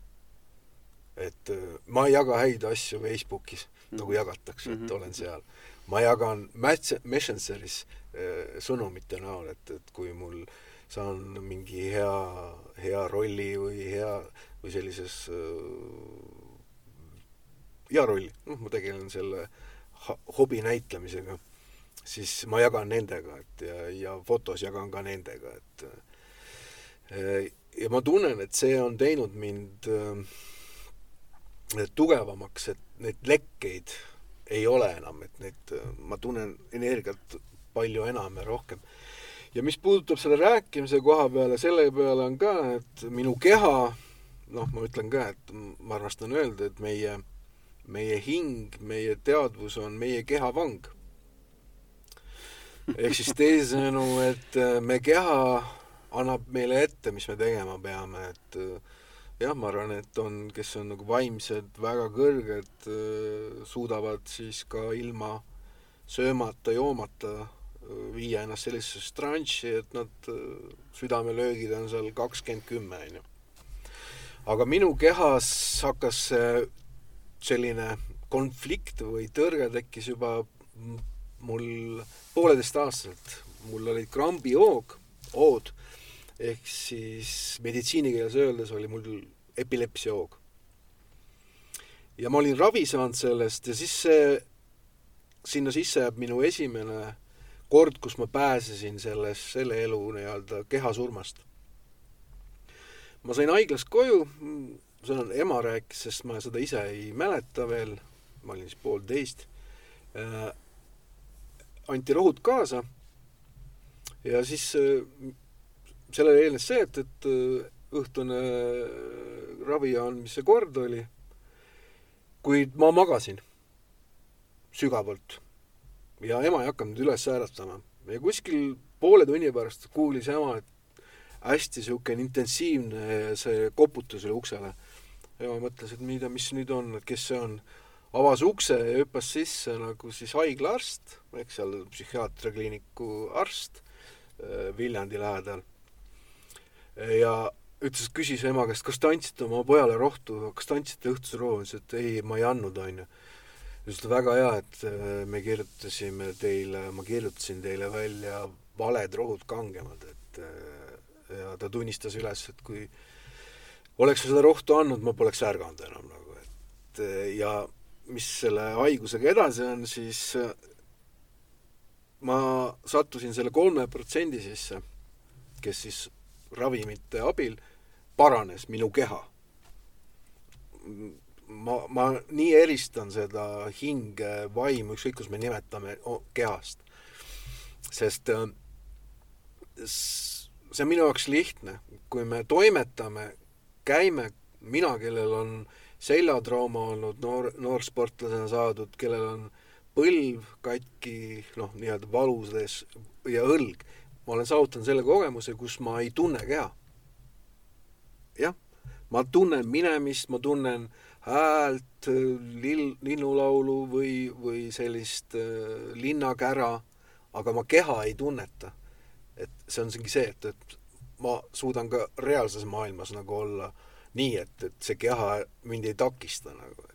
et äh, ma ei jaga häid asju Facebookis mm, -hmm. nagu jagatakse, et mm -hmm. olen seal. ma jagan Messengeris äh, sõnumite näol, et, et kui mul saan mingi hea, hea rolli või hea, või sellises äh, hea rolli, noh, ma tegelen selle hobi näitlemisega, siis ma jagan nendega, et ja, ja fotos jagan ka nendega, et ja ma tunnen, et see on teinud mind äh, tugevamaks, et neid lekkeid ei ole enam, et neid, ma tunnen energiat palju enam ja rohkem. ja mis puudutab selle rääkimise koha peale, selle peale on ka, et minu keha, noh, ma ütlen ka, et ma armastan öelda, et meie, meie hing, meie teadvus on meie keha vang. ehk siis teisisõnu, et me keha annab meile ette, mis me tegema peame, et äh, jah, ma arvan, et on, kes on nagu vaimsed, väga kõrged, äh, suudavad siis ka ilma söömata, joomata, viia ennast sellisesse tranši, et nad, südamelöögid on seal kakskümmend kümme, on ju. aga minu kehas hakkas selline konflikt või tõrge tekkis juba mul pooleteistaastaselt. mul olid krambihoog, ood, ehk siis meditsiinikeeles öeldes oli mul epilepsiahoog. ja ma olin ravi saanud sellest ja siis see, sinna sisse jääb minu esimene kord, kus ma pääsesin sellest, selle elu nii-öelda kehasurmast. ma sain haiglast koju, seda ema rääkis, sest ma seda ise ei mäleta veel, ma olin siis poolteist äh,, anti rohud kaasa ja siis äh, sellele eelnes see, et, et äh, õhtune äh, ravi andmise kord oli, kuid ma magasin sügavalt ja ema ei hakanud üles äratama. ja kuskil poole tunni pärast kuulis ema, et hästi niisugune intensiivne see koputus oli uksele. ema mõtles, et mida, mis nüüd on, et kes see on. avas ukse ja hüppas sisse nagu siis haiglaarst, eks seal psühhiaatriakliiniku arst äh, Viljandi lähedal. Ja ütles, küsis ema käest, kas te andsite oma pojale rohtu, kas te andsite õhtuse rohu, ütles, et ei, ma ei andnud, onju. Just väga hea, et äh, me kirjutasime teile, ma kirjutasin teile välja valed rohud kangemad, et äh, ja ta tunnistas üles, et kui oleks seda rohtu andnud, ma poleks ärganud enam nagu, et äh, ja mis selle haigusega edasi on, siis ma sattusin selle kolme protsendi sisse, kes siis ravimite abil paranes minu keha ma, ma nii eristan seda hinge, vaimu, ükskõik kus me nimetame, kehast. sest äh, see on minu jaoks lihtne, kui me toimetame, käime, mina, kellel on seljatrauma olnud, noor, noorsportlasena saadud, kellel on põlv katki, noh, nii-öelda valudes ja õlg, ma olen saavutanud selle kogemuse, kus ma ei tunne keha. jah, ma tunnen minemist, ma tunnen häält, lill, linnulaulu või, või sellist äh, linnakära, aga ma keha ei tunneta. et see on see, et, et ma suudan ka reaalses maailmas nagu olla nii, et, et see keha mind ei takista nagu,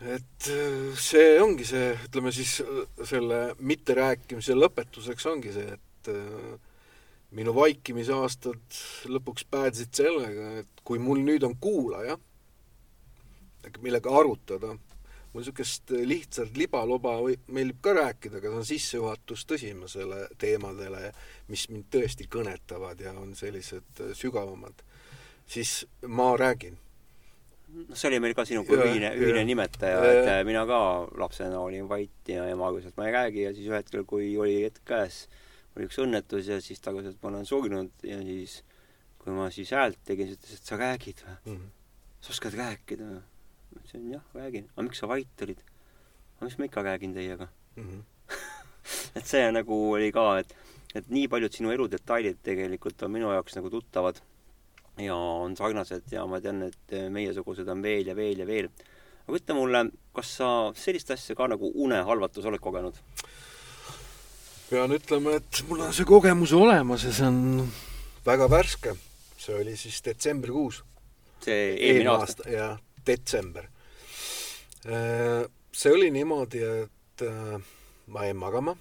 et et see ongi see, ütleme siis selle mitterääkimise lõpetuseks ongi see, et äh, minu vaikimisaastad lõpuks päädisid sellega, et kui mul nüüd on kuulaja, millega arutada, mul niisugust lihtsalt libaloba meeldib ka rääkida, aga see on sissejuhatus tõsimasele teemadele, mis mind tõesti kõnetavad ja on sellised sügavamad, siis ma räägin noh, see oli meil ka sinuga ühine, ühine nimetaja, et mina ka lapsena olin vait ja ema ütles, et ma ei räägi ja siis ühel hetkel, kui oli hetk käes, oli üks õnnetus ja siis ta ütles, et ma olen surnud ja siis kui ma siis häält tegin, siis ütles, et sa räägid või mm? -hmm. sa oskad rääkida või? ma ütlesin jah, räägin. aga miks sa vait olid? aga mis ma ikka räägin teiega mm. -hmm. et see nagu oli ka, et, et nii paljud sinu eludetailid tegelikult on minu jaoks nagu tuttavad ja on sarnased ja ma tean, et meiesugused on veel ja veel ja veel. aga ütle mulle, kas sa sellist asja ka nagu unehalvatus oled kogenud? pean ütlema, et mul on see kogemus olemas ja see on väga värske. see oli siis detsembrikuus. see eelmine, aasta, aasta.? jah, detsember. Äh, see oli niimoodi, et äh, ma jäin magama.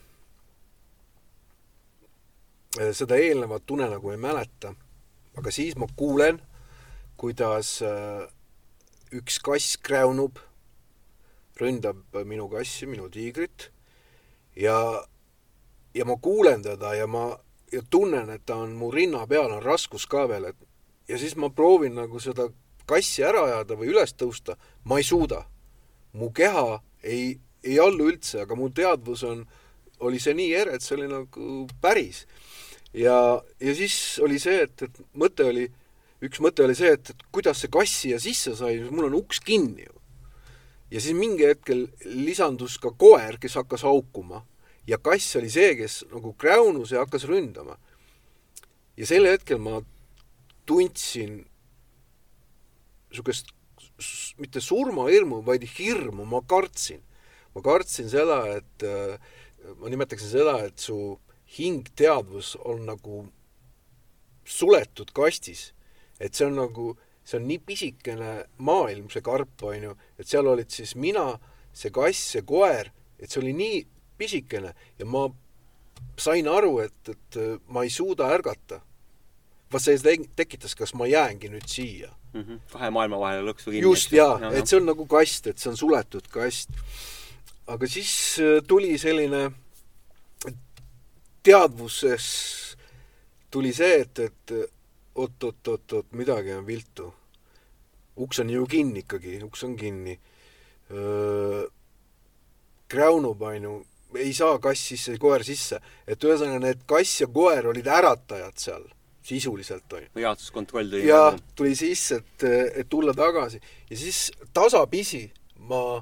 Äh, seda eelnevat unenägu ei mäleta, aga siis ma kuulen, kuidas üks kass kräunub, ründab minu kassi, minu tiigrit ja ja ma kuulen teda ja ma ja tunnen, et ta on mu rinna peal, on raskus ka veel, et ja siis ma proovin nagu seda kassi ära ajada või üles tõusta, ma ei suuda. mu keha ei, ei allu üldse, aga mu teadvus on, oli see nii ere, et see oli nagu päris. Ja, ja siis oli see, et, et mõte oli, üks mõte oli see, et, et kuidas see kass siia sisse sai, mul on uks kinni ju. ja siis mingi hetkel lisandus ka koer, kes hakkas haukuma ja kass oli see, kes nagu kräunus ja hakkas ründama. ja sel hetkel ma tundsin niisugust mitte surmahirmu, vaid hirmu, ma kartsin. ma kartsin seda, et ma nimetaksin seda, et su hingteadvus on nagu suletud kastis. et see on nagu, see on nii pisikene maailm, see karp, on ju, et seal olid siis mina, see kass, see koer, et see oli nii pisikene ja ma sain aru, et, et ma ei suuda ärgata. vot see tekitas, kas ma jäängi nüüd siia mm. -hmm. kahe maailma vahele lõksu kinni. just, jaa ja,, et see on nagu kast, et see on suletud kast. aga siis äh, tuli selline teadvuses tuli see, et, et oot-oot-oot-oot, midagi on viltu. uks on ju kinni ikkagi, uks on kinni. kräunub, onju, ei saa kass sisse, koer sisse. et ühesõnaga need kass ja koer olid äratajad seal sisuliselt on ju. jaotuskontroll tuli. ja tuli sisse, et, et tulla tagasi ja siis tasapisi ma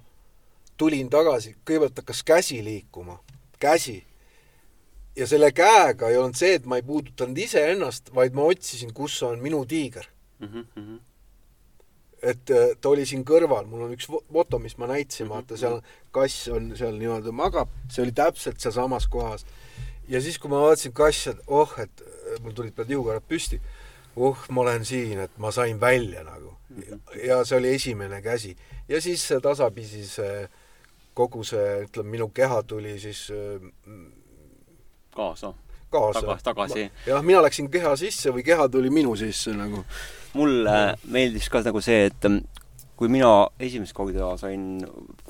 tulin tagasi, kõigepealt hakkas käsi liikuma, käsi ja selle käega ei olnud see, et ma ei puudutanud iseennast, vaid ma otsisin, kus on minu tiiger mm. -hmm. et äh, ta oli siin kõrval, mul on üks foto, mis ma näitasin -hmm. vaata seal kass on seal nii-öelda magab, see oli täpselt sealsamas kohas. ja siis, kui ma vaatasin kassi, et oh, et äh, mul tulid pead juukarad püsti, oh, ma olen siin, et ma sain välja nagu mm. -hmm. ja see oli esimene käsi. ja siis tasapisi see kogu see, ütleme, minu keha tuli siis äh, kaasa. kaasa. tagasi, tagasi. jah, mina läksin keha sisse või keha tuli minu sisse nagu. mulle meeldis ka nagu see, et mm, kui mina esimest korda sain,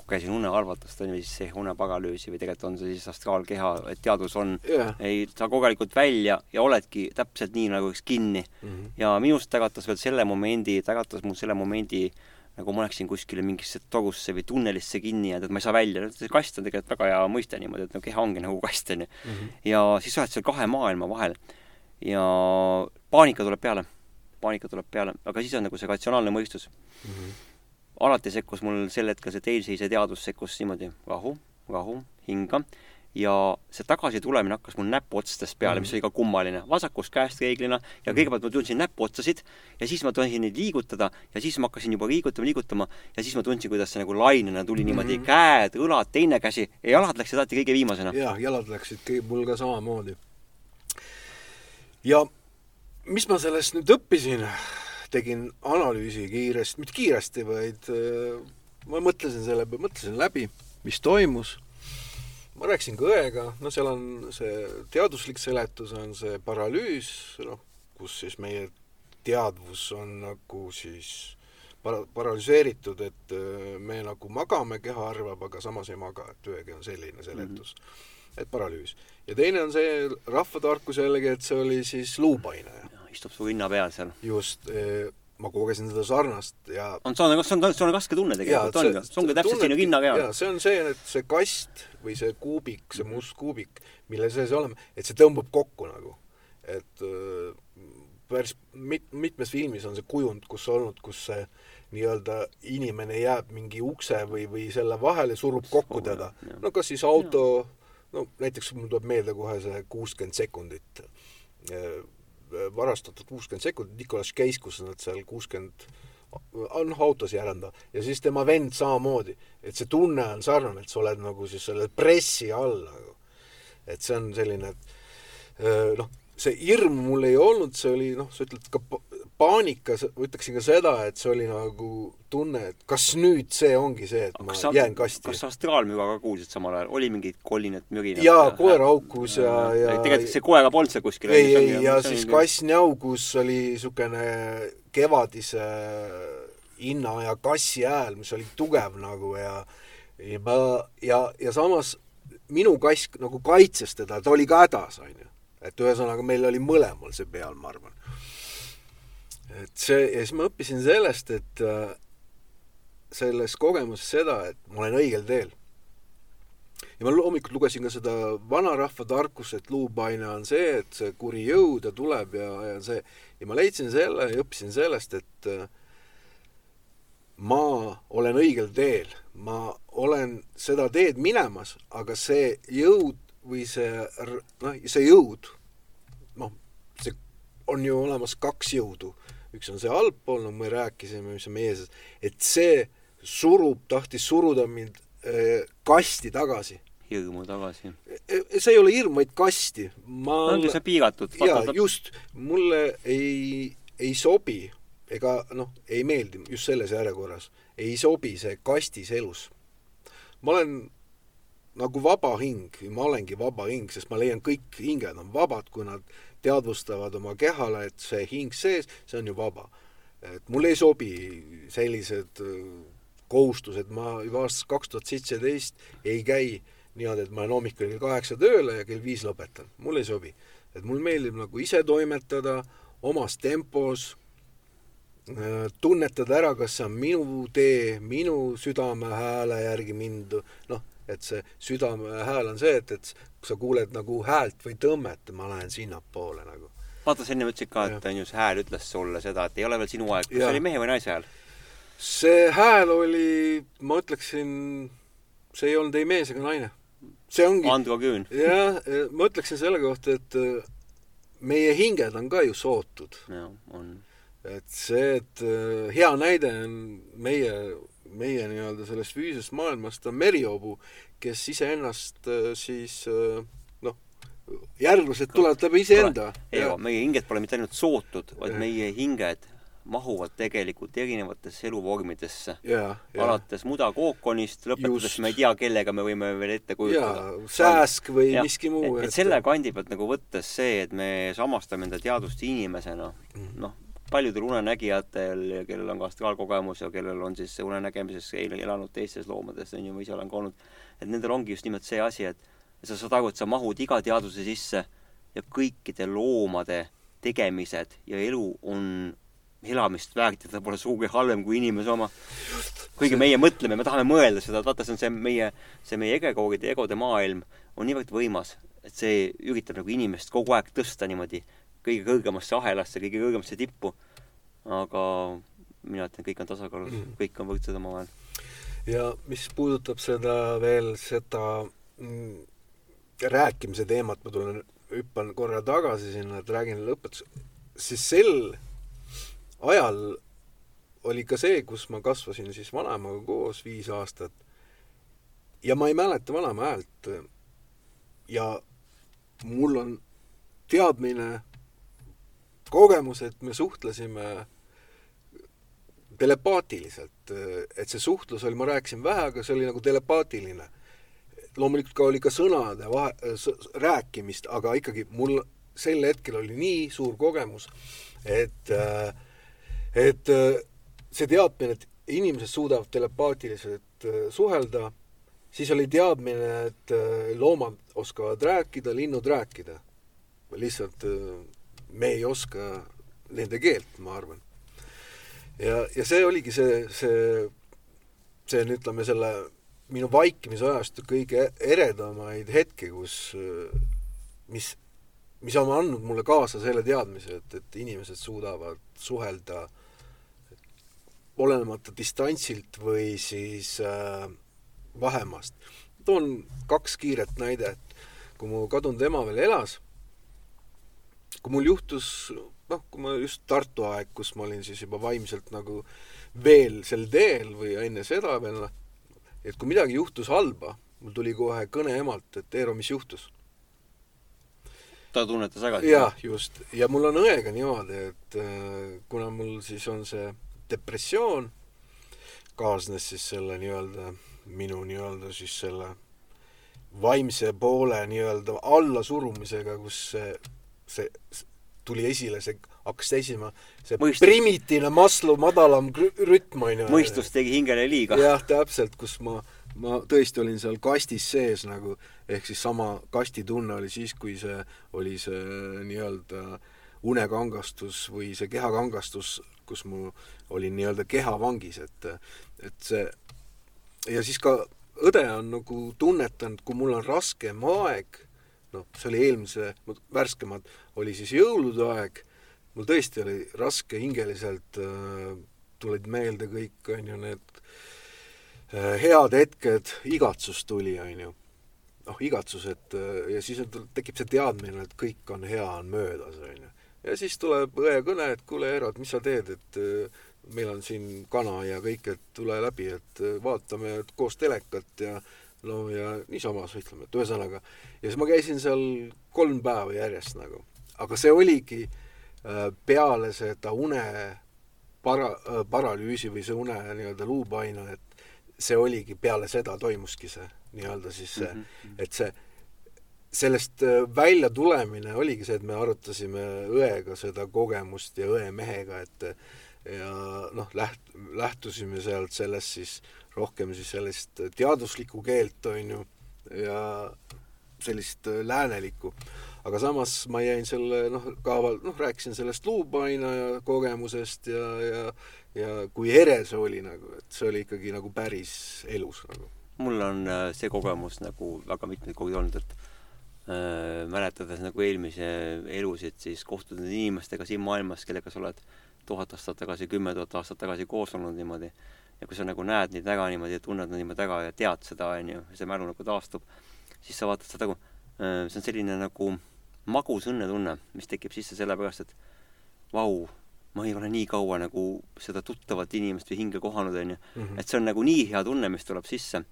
käisin unehalvatust, on ju, siis see unepagalüüsi või tegelikult on see siis astraalkeha, et teadvus on yeah., ei saa korralikult välja ja oledki täpselt nii, nagu üks kinni mm. -hmm. ja minust äratas veel selle momendi, ta äratas mul selle momendi äh, nagu ma oleksin kuskile mingisse torusse või tunnelisse kinni jäänud, et ma ei saa välja, see kast on tegelikult väga hea mõiste niimoodi, et no keha ongi nagu kast, on ju. Mhm. ja siis sa oled seal kahe maailma vahel. ja paanika tuleb peale, paanika tuleb peale, aga siis on nagu see ratsionaalne mõistus mm. -hmm. alati sekkus mul sel hetkel see teisseisja teadvus sekkus niimoodi rahu, rahu, hinga ja see tagasitulemine hakkas mul näpuotstest peale mm, -hmm. mis oli ka kummaline, vasakust käest reeglina ja mhm. kõigepealt ma tundsin näpuotsasid ja siis ma tundsin neid liigutada ja siis ma hakkasin juba liigutama, liigutama ja siis ma tundsin, kuidas see nagu lainena tuli mm -hmm. niimoodi käed, õlad, teine käsi ja jalad läksid alati kõige viimasena. jah, jalad läksid kõige, mul ka samamoodi. ja mis ma sellest nüüd õppisin, tegin analüüsi kiiresti, mitte kiiresti, vaid äh, ma mõtlesin selle, mõtlesin läbi, mis toimus ma rääkisin ka õega, no seal on see teaduslik seletus, on see paralüüs, noh, kus siis meie teadvus on nagu siis para-, paralüseeritud, et äh, me nagu magame, keha arvab, aga samas ei maga, et õegi on selline seletus mm. -hmm. et paralüüs. ja teine on see rahvatarkus jällegi, et see oli siis luupainaja. istub su hinna peal seal. just e ma kogesin seda sarnast ja on, see on, see on, see on raske tunne tegelikult, on ju, see ongi täpselt sinu kinnaga jaa, see on see, et see kast või see kuubik, see must kuubik, mille sees oleme, et see tõmbub kokku nagu. et äh, päris mit-, mitmes filmis on see kujund, kus olnud, kus see nii-öelda inimene jääb mingi ukse või, või selle vahele, surub kokku teda. no kas siis auto, no näiteks mul tuleb meelde kohe see kuuskümmend sekundit äh, varastatud kuuskümmend sekundit, Nicolas Cage, kus nad seal kuuskümmend noh, autos järenda ja siis tema vend samamoodi, et see tunne on sarnane, et sa oled nagu siis selle pressi all nagu. et see on selline, et noh, see hirm mul ei olnud, see oli noh, sa ütled ka paanikas, ütleksin ka seda, et see oli nagu tunne, et kas nüüd see ongi see, et ma sa, jään kasti. kas astraalmüra ka kuulsid samal ajal, oli mingit kolinat, mürinat? jaa, koer haukus ja, ja, ja tegelikult see koera polnud seal kuskil. ei, ei, ja siis kass njaugus, oli niisugune kevadise hinnaaja kassi hääl, mis oli tugev nagu ja ja ma, ja, ja samas minu kass nagu kaitses teda, ta oli ka hädas, on ju. et ühesõnaga, meil oli mõlemal see peal, ma arvan et see, ja siis ma õppisin sellest, et äh, selles kogemuses seda, et ma olen õigel teel. ja ma loomulikult lugesin ka seda vanarahva tarkust, et luupaine on see, et see kuri jõud ja tuleb ja, ja see, ja ma leidsin selle ja õppisin sellest, et äh, ma olen õigel teel, ma olen seda teed minemas, aga see jõud või see, noh, see jõud, noh, see on ju olemas kaks jõudu üks on see halb pool, no me rääkisime, mis on meie sees, et see surub, tahtis suruda mind äh, kasti tagasi. hirmu tagasi. see ei ole hirm, vaid kasti. ma ongi see piiratud. jaa, just. mulle ei, ei sobi ega noh, ei meeldi just selles järjekorras, ei sobi see kastis elus. ma olen nagu vaba hing, ma olengi vaba hing, sest ma leian, kõik hinged on vabad, kui nad teadvustavad oma kehale, et see hing sees, see on ju vaba. et mulle ei sobi sellised äh, kohustused, ma juba aastast kaks tuhat seitseteist ei käi niimoodi, et ma olen hommikul kell kaheksa tööle ja kell viis lõpetan, mulle ei sobi. et mulle meeldib nagu ise toimetada, omas tempos, äh, tunnetada ära, kas see on minu tee, minu südame hääle järgi mind, noh, et see südame hääl on see, et, et sa kuuled nagu häält või tõmmet, ma lähen sinnapoole nagu. vaata, sa enne ütlesid ka, et on ju, see hääl ütles sulle seda, et ei ole veel sinu aeg. kas see oli mehe või naise hääl? see hääl oli, ma ütleksin, see ei olnud ei mees ega naine. see ongi Andro Küün. jah, ma ütleksin selle kohta, et äh, meie hinged on ka ju sootud. jah, on. et see, et äh, hea näide on meie meie nii-öelda sellest füüsilisest maailmast on merihoobu, kes iseennast äh, siis äh, noh, järglased tuletab iseenda. ei, aga meie hinged pole mitte ainult sootud, vaid ja. meie hinged mahuvad tegelikult erinevatesse eluvormidesse. alates mudakookonist, lõpetades me ei tea, kellega me võime veel ette kujutada. sääsk või ja. miski muu. et selle kandi pealt nagu võttes see, et me samastame enda teadvust inimesena, mm. noh, paljudel unenägijatel, kellel on ka astraalkogemus ja kellel on siis unenägemises elanud teistes loomades, on ju, ma ise olen ka olnud, et nendel ongi just nimelt see asi, et sa saad aru, et sa mahud iga teaduse sisse ja kõikide loomade tegemised ja elu on elamist väärt ja ta pole sugugi halvem kui inimese oma. kuigi meie mõtleme, me tahame mõelda seda, et vaata, see on see meie, see meie egekoogide, egode maailm on niivõrd võimas, et see üritab nagu inimest kogu aeg tõsta niimoodi kõige kõrgemasse ahelasse, kõige kõrgemasse tippu. aga mina ütlen, kõik on tasakaalus mm., kõik on võrdsed omavahel. ja mis puudutab seda veel, seda mm, rääkimise teemat, ma tulen, hüppan korra tagasi sinna, et räägin lõpetus, siis sel ajal oli ka see, kus ma kasvasin siis vanaemaga koos viis aastat ja ma ei mäleta vanaema häält. ja mul on teadmine kogemus, et me suhtlesime telepaatiliselt, et see suhtlus oli, ma rääkisin vähe, aga see oli nagu telepaatiline. loomulikult ka oli ka sõnade vahe, rääkimist, aga ikkagi mul sel hetkel oli nii suur kogemus, et, et see teadmine, et inimesed suudavad telepaatiliselt suhelda, siis oli teadmine, et loomad oskavad rääkida, linnud rääkida. lihtsalt me ei oska nende keelt, ma arvan. ja, ja see oligi see, see, see on, ütleme, selle minu vaikimisajastu kõige eredamaid hetki, kus, mis, mis on andnud mulle kaasa selle teadmise, et, et inimesed suudavad suhelda olenemata distantsilt või siis äh, vahemaast. toon kaks kiiret näidet. kui mu kadunud ema veel elas kui mul juhtus noh, kui ma just Tartu aeg, kus ma olin siis juba vaimselt nagu veel sel teel või enne seda veel, noh, et kui midagi juhtus halba, mul tuli kohe kõne emalt, et Eero, mis juhtus? ta tunnetas väga jah, just. ja mul on õega niimoodi, et äh, kuna mul siis on see depressioon, kaasnes siis selle nii-öelda, minu nii-öelda siis selle vaimse poole nii-öelda allasurumisega, kus see see tuli esile, see hakkas esima, see Mõistus. primitiivne Maslow madalam rütm, on ju. mõistus tegi hingele liiga. jah, täpselt, kus ma, ma tõesti olin seal kastis sees nagu, ehk siis sama kastitunne oli siis, kui see oli see nii-öelda unekangastus või see kehakangastus, kus mu olin nii-öelda kehavangis, et, et see ja siis ka õde on nagu tunnetanud, kui mul on raskem aeg noh, see oli eelmise, värskemad, oli siis jõulude aeg, mul tõesti oli raske hingeliselt äh,, tulid meelde kõik, on ju, need äh, head hetked, igatsus tuli, on ju. noh, igatsus, et äh, ja siis on, tekib see teadmine, et kõik on hea, on möödas, on ju. ja siis tuleb õe kõne, et kuule, Eero, et mis sa teed, et äh, meil on siin kana ja kõik, et tule läbi, et äh, vaatame et koos telekat ja no ja niisama suhtleme, et ühesõnaga. ja siis ma käisin seal kolm päeva järjest nagu. aga see oligi äh, peale seda une para-, paralüüsi või see une nii-öelda luupaina, et see oligi, peale seda toimuski see nii-öelda siis see mm, -hmm. et see sellest äh, välja tulemine oligi see, et me arutasime õega seda kogemust ja õemehega, et ja noh, läht-, lähtusime sealt sellest siis rohkem siis sellist teaduslikku keelt, on ju, ja sellist äh, läänelikku. aga samas ma jäin selle noh, kaaval, noh, rääkisin sellest luupaina ja kogemusest ja, ja ja kui ere see oli nagu, et see oli ikkagi nagu päris elus nagu. mul on äh, see kogemus nagu väga mitmeid kogemusi olnud, et äh, mäletades nagu eelmise elusid, siis kohtunud inimestega siin maailmas, kellega sa oled tuhat aastat tagasi, kümme tuhat aastat tagasi koos olnud niimoodi, ja kui sa nagu näed neid väga niimoodi ja tunned neid niimoodi väga ja tead seda, on ju, see mälu nagu taastub, siis sa vaatad seda nagu see on selline nagu magus õnnetunne, mis tekib sisse sellepärast, et vau, ma ei ole nii kaua nagu seda tuttavat inimest või hinge kohanud, on ju. Mhm. et see on nagu nii hea tunne, mis tuleb sisse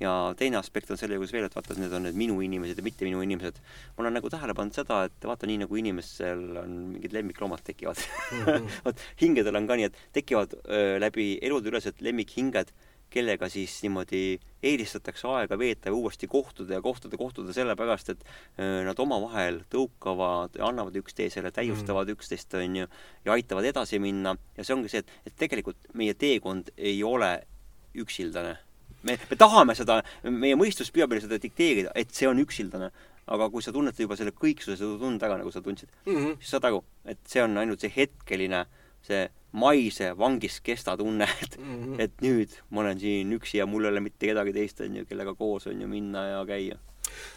ja teine aspekt on selle juures veel, et vaata, need on need minu inimesed ja mitte minu inimesed. ma olen nagu tähele pannud seda, et vaata, nii nagu inimesel on mingid lemmikloomad tekivad mm -hmm. vot hingedel on ka nii, et tekivad öö, läbi elude ülesed lemmikhinged, kellega siis niimoodi eelistatakse aega veeta ja uuesti kohtuda ja kohtuda, kohtuda sellepärast, et öö, nad omavahel tõukavad ja annavad üksteisele, täiustavad mm -hmm. üksteist, on ju, ja aitavad edasi minna ja see ongi see, et, et tegelikult meie teekond ei ole üksildane me, me tahame seda, meie mõistus püüab meile seda dikteerida, et see on üksildane. aga kui sa tunned juba selle kõiksuse seda tund taga, nagu sa tundsid mm, -hmm. siis saad aru, et see on ainult see hetkeline, see maise vangis kesta tunne, et mm, -hmm. et nüüd ma olen siin üksi ja mul ei ole mitte kedagi teist, on ju, kellega koos on ju minna ja käia.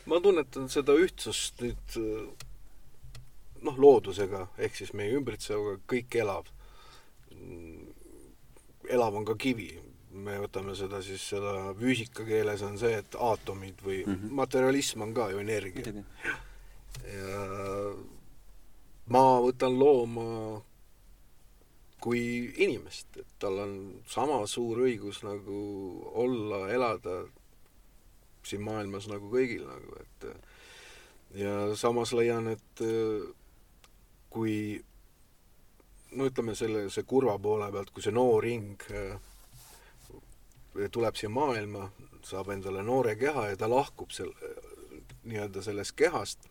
ma tunnetan seda ühtsust nüüd noh, loodusega ehk siis meie ümbritsevaga, kõik elab. elav on ka kivi, me võtame seda siis, seda füüsika keeles on see, et aatomid või mm -hmm. materialism on ka ju energia. ja ma võtan looma kui inimest, et tal on sama suur õigus nagu olla, elada siin maailmas nagu kõigil nagu, et ja samas leian, et kui no ütleme selle, see kurva poole pealt, kui see noor hing tuleb siia maailma, saab endale noore keha ja ta lahkub seal nii-öelda sellest kehast,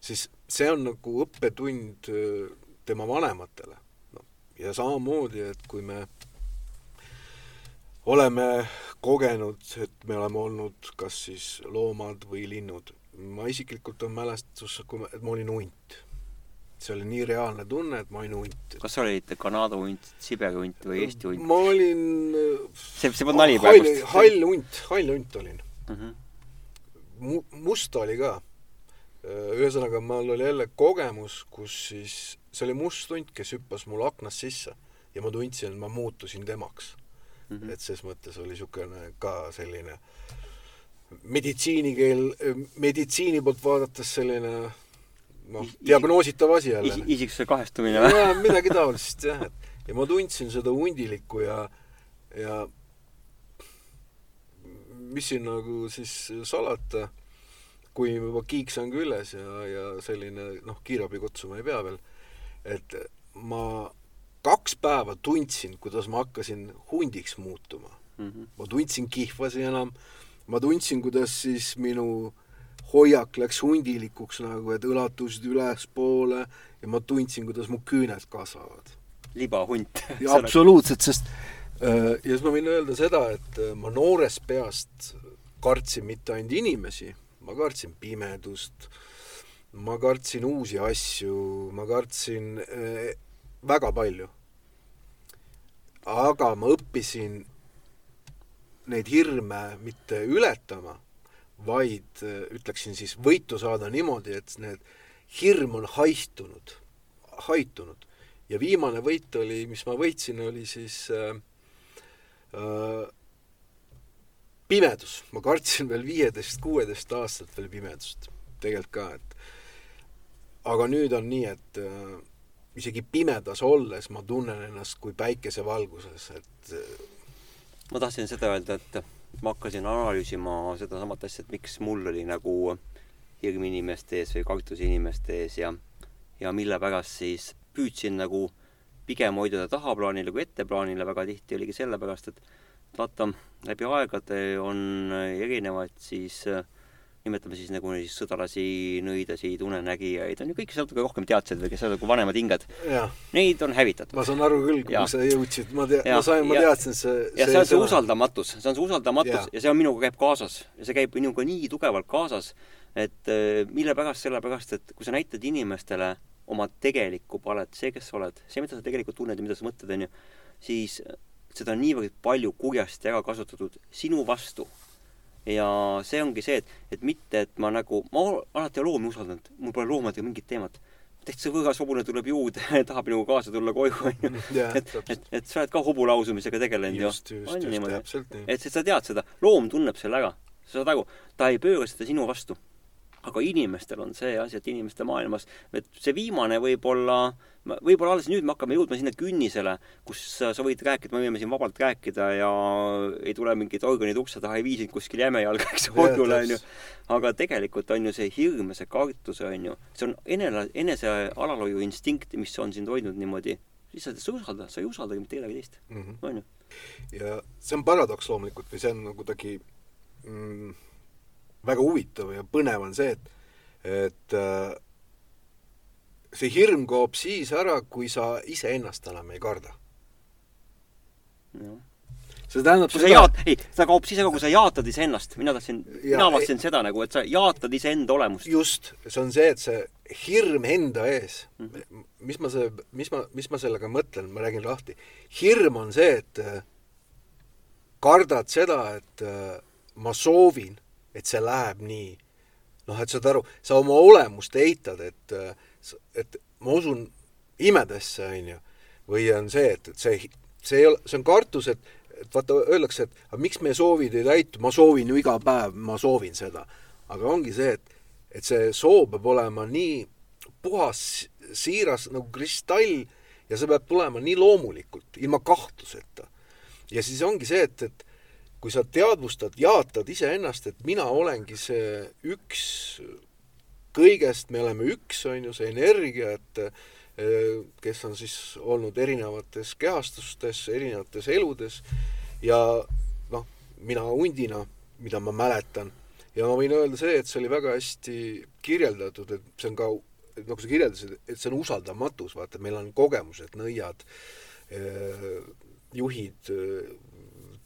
siis see on nagu õppetund äh, tema vanematele. noh, ja samamoodi, et kui me oleme kogenud, et me oleme olnud kas siis loomad või linnud, ma isiklikult on mälestus, kui ma, et ma olin hunt see oli nii reaalne tunne, et ma olin hunt. kas sa olid Kanada hunt, Siberi hunt või Eesti hunt? ma olin see, see polnud nali praegust? hall hunt, hall hunt olin mm. -hmm. Mu-, must oli ka. ühesõnaga, mul oli jälle kogemus, kus siis, see oli must hunt, kes hüppas mul aknast sisse ja ma tundsin, et ma muutusin temaks mm. -hmm. et ses mõttes oli niisugune ka selline meditsiinikeel, meditsiini poolt vaadates selline noh, diagnoositav asi jälle. isiksuse kahestumine või? jaa, midagi taolist jah, et ja ma tundsin seda hundilikku ja, ja mis siin nagu siis salata, kui juba kiiksan küljes ja, ja selline noh, kiirabi kutsuma ei pea veel, et ma kaks päeva tundsin, kuidas ma hakkasin hundiks muutuma mm. -hmm. ma tundsin kihvasi enam, ma tundsin, kuidas siis minu hoiak läks hundilikuks nagu, et õlad tõusid ülespoole ja ma tundsin, kuidas mu küüned kasvavad. libahunt absoluutselt, sest äh, ja siis ma võin öelda seda, et äh, ma noorest peast kartsin mitte ainult inimesi, ma kartsin pimedust, ma kartsin uusi asju, ma kartsin äh, väga palju. aga ma õppisin neid hirme mitte ületama vaid äh, ütleksin siis võitu saada niimoodi, et need hirm on haistunud, haitunud. ja viimane võit oli, mis ma võitsin, oli siis äh, äh, pimedus. ma kartsin veel viieteist, kuueteist aastat veel pimedust. tegelikult ka, et aga nüüd on nii, et äh, isegi pimedas olles ma tunnen ennast kui päikesevalguses, et ma tahtsin seda öelda, et ma hakkasin analüüsima sedasamat asja, et miks mul oli nagu hirm inimeste ees või kartus inimeste ees ja ja mille pärast siis püüdsin nagu pigem hoida ta tahaplaanile kui etteplaanile. Väga tihti oligi sellepärast, et vaata, läbi aegade on erinevaid siis äh, nimetame siis nagu siis sõdalasi, nõidasid, unenägijaid, on ju kõik natuke rohkem teadsid või kes on nagu vanemad hinged. Neid on hävitatud. ma saan aru küll, kuhu sa jõudsid, ma tea, ma sain, ma teadsin see, see ja see on see usaldamatus, see on see usaldamatus ja, ja see on minuga käib kaasas. Ja see käib minuga nii tugevalt kaasas, et äh, mille pärast, sellepärast et kui sa näitad inimestele oma tegelikku palet, see, kes sa oled, see, mida sa tegelikult tunned ja mida sa mõtled, on ju, siis seda on niivõrd palju kurjasti ära kasutatud sinu vastu. Ja see ongi see, et, et mitte, et ma nagu, ma alati olen loomi usaldanud, mul pole loomadega mingit teemat. täitsa võõras hobune tuleb juurde tahab minuga kaasa tulla koju, on ju. et, et, et sa oled ka hobulausumisega tegelenud ju. on ju niimoodi. et sa tead seda, loom tunneb selle ära. sa saad aru, ta ei pööra seda sinu vastu aga inimestel on see asi, et inimeste maailmas, et see viimane võib-olla, võib-olla alles nüüd me hakkame jõudma sinna künnisele, kus sa võid rääkida, me võime siin vabalt rääkida ja ei tule mingid organid ukse taha, ei vii sind kuskil jäme jalga, eks hoiule, onju. aga tegelikult on ju see hirm ja see kartus, onju, see on enese, enese alalhoiu instinkt, mis on sind hoidnud niimoodi, lihtsalt sa ei usalda, sa ei usaldagi mitte kedagi teist mm, -hmm. onju. ja see on paradoks loomulikult või see on nagu kuidagi mm, väga huvitav ja põnev on see, et, et äh, see hirm kaob siis ära, kui sa iseennast enam ei karda. see tähendab kui seda... jaat-, ei, ta kaob siis ära, kui sa jaatad iseennast. mina tahtsin ja,, mina avastasin seda nagu, et sa jaatad iseenda olemust. just, see on see, et see hirm enda ees mm, -hmm. mis ma see, mis ma, mis ma sellega mõtlen, ma räägin lahti. hirm on see, et äh, kardad seda, et äh, ma soovin et see läheb nii. noh, et saad aru, sa oma olemust eitad, et, et ma usun imedesse, on ju. või on see, et, et see, see ei ole, see on kartus, et, et vaata, öeldakse, et aga miks meie soovid ei täitu, ma soovin ju iga päev, ma soovin seda. aga ongi see, et, et see soov peab olema nii puhas, siiras nagu kristall ja see peab tulema nii loomulikult, ilma kahtluseta. ja siis ongi see, et, et kui sa teadvustad, jaatad iseennast, et mina olengi see üks kõigest, me oleme üks, on ju, see energia, et eh, kes on siis olnud erinevates kehastustes, erinevates eludes ja noh, mina hundina, mida ma mäletan, ja ma võin öelda see, et see oli väga hästi kirjeldatud, et see on ka, nagu sa kirjeldasid, et see on usaldamatus, vaata, meil on kogemused, nõiad, eh, juhid,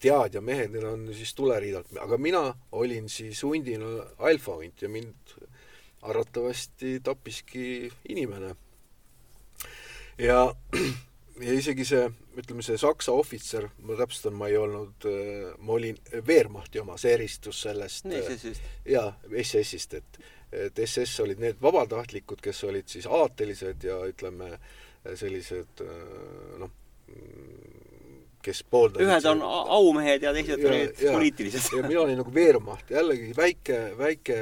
tead ja mehed, need on siis tuleriidalt, aga mina olin siis hundina alfahunt ja mind arvatavasti tappiski inimene. ja, ja isegi see, ütleme see Saksa ohvitser, ma täpsustan, ma ei olnud, ma olin Wehrmachti oma, see eristus sellest jaa, SS-ist, et et SS olid need vabatahtlikud, kes olid siis aatelised ja ütleme, sellised noh, kes pooldasid ühed on aumehed ja teised olid poliitilised. ja mina olin nagu Wehrmacht, jällegi väike, väike,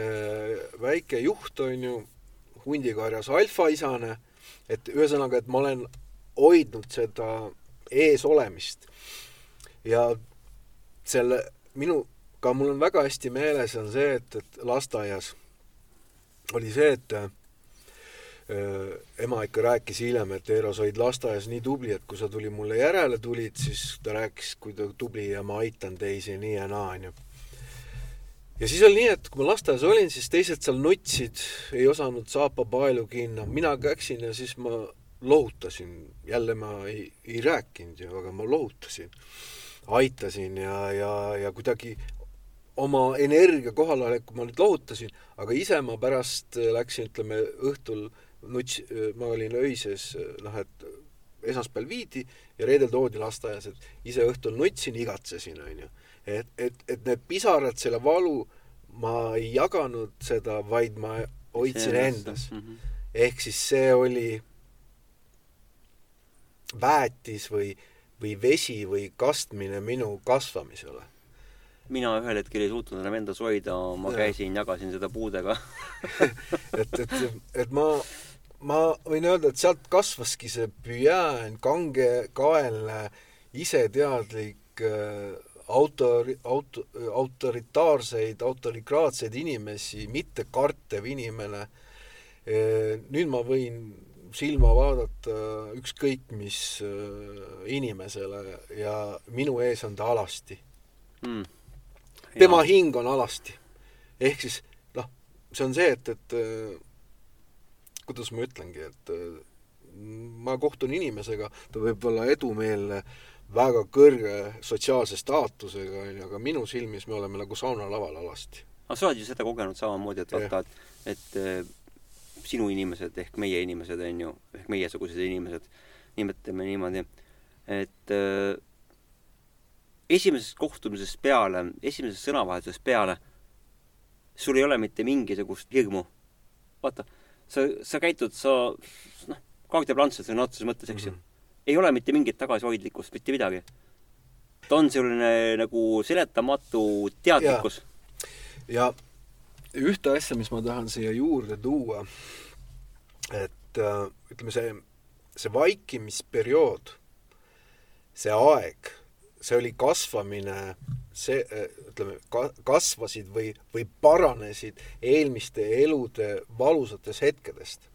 väike juht, on ju, hundikarjas alfaisane, et ühesõnaga, et ma olen hoidnud seda eesolemist. ja selle minu, ka mul on väga hästi meeles, on see, et, et lasteaias oli see, et ema ikka rääkis hiljem, et Eero, sa olid lasteaias nii tubli, et kui sa tuli mulle järele tulid, siis ta rääkis, kui ta tubli ja ma aitan teisi nii ja naa, onju. ja siis oli nii, et kui ma lasteaias olin, siis teised seal nutsid, ei osanud saapapaelu kinna, mina läksin ja siis ma lohutasin, jälle ma ei, ei rääkinud ju, aga ma lohutasin, aitasin ja, ja, ja kuidagi oma energia kohaloleku ma nüüd lohutasin, aga ise ma pärast läksin, ütleme, õhtul nuts, ma olin öises, noh, et esmaspäeval viidi ja reedel toodi lasteaias, et ise õhtul nutsin, igatsesin, onju. et, et, et need pisarad, selle valu, ma ei jaganud seda, vaid ma hoidsin endas mm. -hmm. ehk siis see oli väetis või, või vesi või kastmine minu kasvamisele mina ühel hetkel ei suutnud enam endas hoida, ma ja. käisin, jagasin seda puudega et, et, et ma ma võin öelda, et sealt kasvaski see püjään, kangekaelne, iseteadlik äh, autori, auto, autoritaarseid, autorikraatseid inimesi mitte kartev inimene. Äh, nüüd ma võin silma vaadata ükskõik mis äh, inimesele ja minu ees on ta alasti mm.. tema hing on alasti. ehk siis noh, see on see, et, et kuidas ma ütlengi, et ma kohtun inimesega, ta võib olla edumeelne, väga kõrge sotsiaalse staatusega, on ju, aga minu silmis me oleme nagu saunalaval alasti. aga sa oled ju seda kogenud samamoodi, et vaata, et, et äh, sinu inimesed ehk meie inimesed, on ju, ehk meiesugused inimesed, nimetame niimoodi, et äh, esimesest kohtumisest peale, esimesest sõnavahetusest peale sul ei ole mitte mingisugust hirmu. vaata sa, sa käitud, sa noh, kaugteeplantselt sõna otseses mõttes, eks ju mm. -hmm. ei ole mitte mingit tagasihoidlikkust, mitte midagi. ta on selline nagu seletamatu teadlikkus. ja ühte asja, mis ma tahan siia juurde tuua, et äh, ütleme, see, see vaikimisperiood, see aeg, see oli kasvamine see, ütleme, ka-, kasvasid või, või paranesid eelmiste elude valusates hetkedest.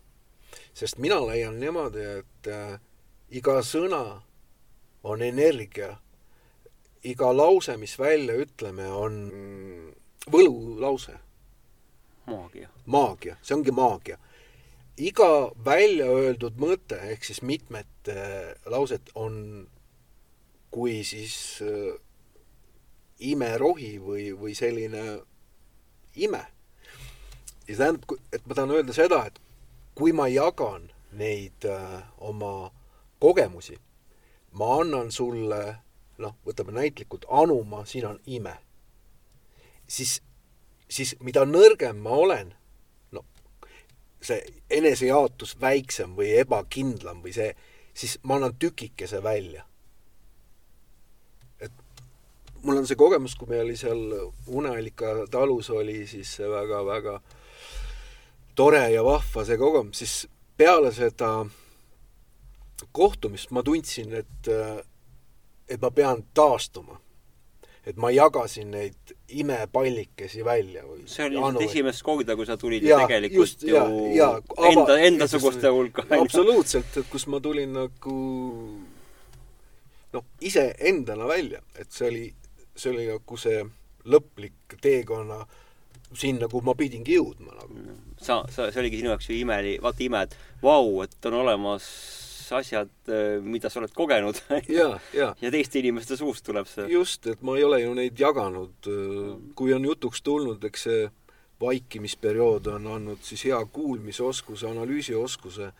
sest mina leian niimoodi, et äh, iga sõna on energia, iga lause, mis välja ütleme, on võlulause. maagia. maagia, see ongi maagia. iga välja öeldud mõte, ehk siis mitmed äh, lauset on kui siis äh, imerohi või, või selline ime. ja see tähendab, et ma tahan öelda seda, et kui ma jagan neid äh, oma kogemusi, ma annan sulle, noh, võtame näitlikult anuma, siin on ime. siis, siis mida nõrgem ma olen, no see enesejaotus väiksem või ebakindlam või see, siis ma annan tükikese välja mul on see kogemus, kui meil oli seal Uneallika talus oli siis väga-väga tore ja vahva see kogemus, siis peale seda kohtumist ma tundsin, et, et ma pean taastuma. et ma jagasin neid imepallikesi välja või see oli ilmselt esimest korda, kui sa tulid ja, ju tegelikult just, ju ja, ja, ava, enda, endasuguste hulka. absoluutselt, et kus ma tulin nagu noh, iseendana välja, et see oli see oli nagu see lõplik teekonna sinna, kuhu ma pidingi jõudma nagu. sa, sa, see oligi sinu jaoks ju ime, vaata ime, et vau, et on olemas asjad, mida sa oled kogenud ja, ja. ja teiste inimeste suust tuleb see. just, et ma ei ole ju neid jaganud. kui on jutuks tulnud, eks see vaikimisperiood on andnud siis hea kuulmisoskuse, analüüsioskuse,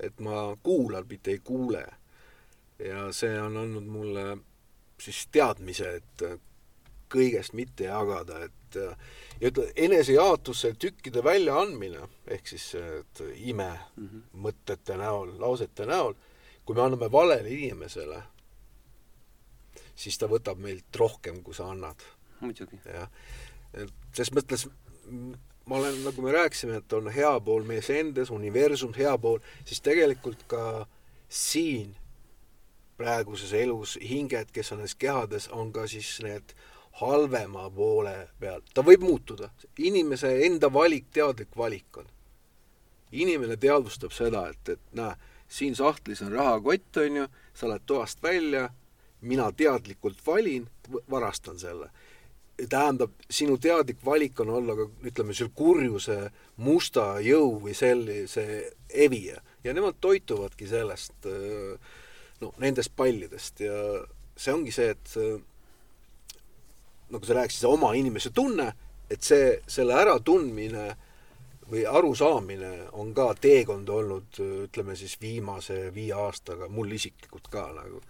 et ma kuulan, mitte ei kuule. ja see on andnud mulle siis teadmise, et äh, kõigest mitte jagada, et äh, ja ütle, enesejaotuse tükkide väljaandmine, ehk siis et ime mm -hmm. mõtete näol, lausete näol, kui me anname valele inimesele, siis ta võtab meilt rohkem, kui sa annad. muidugi. jah, et ses mõttes ma olen, nagu me rääkisime, et on hea pool mees endas, universum, hea pool, siis tegelikult ka siin praeguses elus hinged, kes on nendes kehades, on ka siis need halvema poole peal. ta võib muutuda, inimese enda valik, teadlik valik on. inimene teadvustab seda, et, et näe, siin sahtlis on rahakott, on ju, sa lähed toast välja, mina teadlikult valin, varastan selle. tähendab, sinu teadlik valik on olla ka, ütleme, seal kurjuse musta jõu või sellise evija ja nemad toituvadki sellest äh, no nendest pallidest ja see ongi see, et nagu sa rääkisid, see oma inimese tunne, et see, selle äratundmine või arusaamine on ka teekond olnud, ütleme siis viimase viie aastaga, mul isiklikult ka nagu.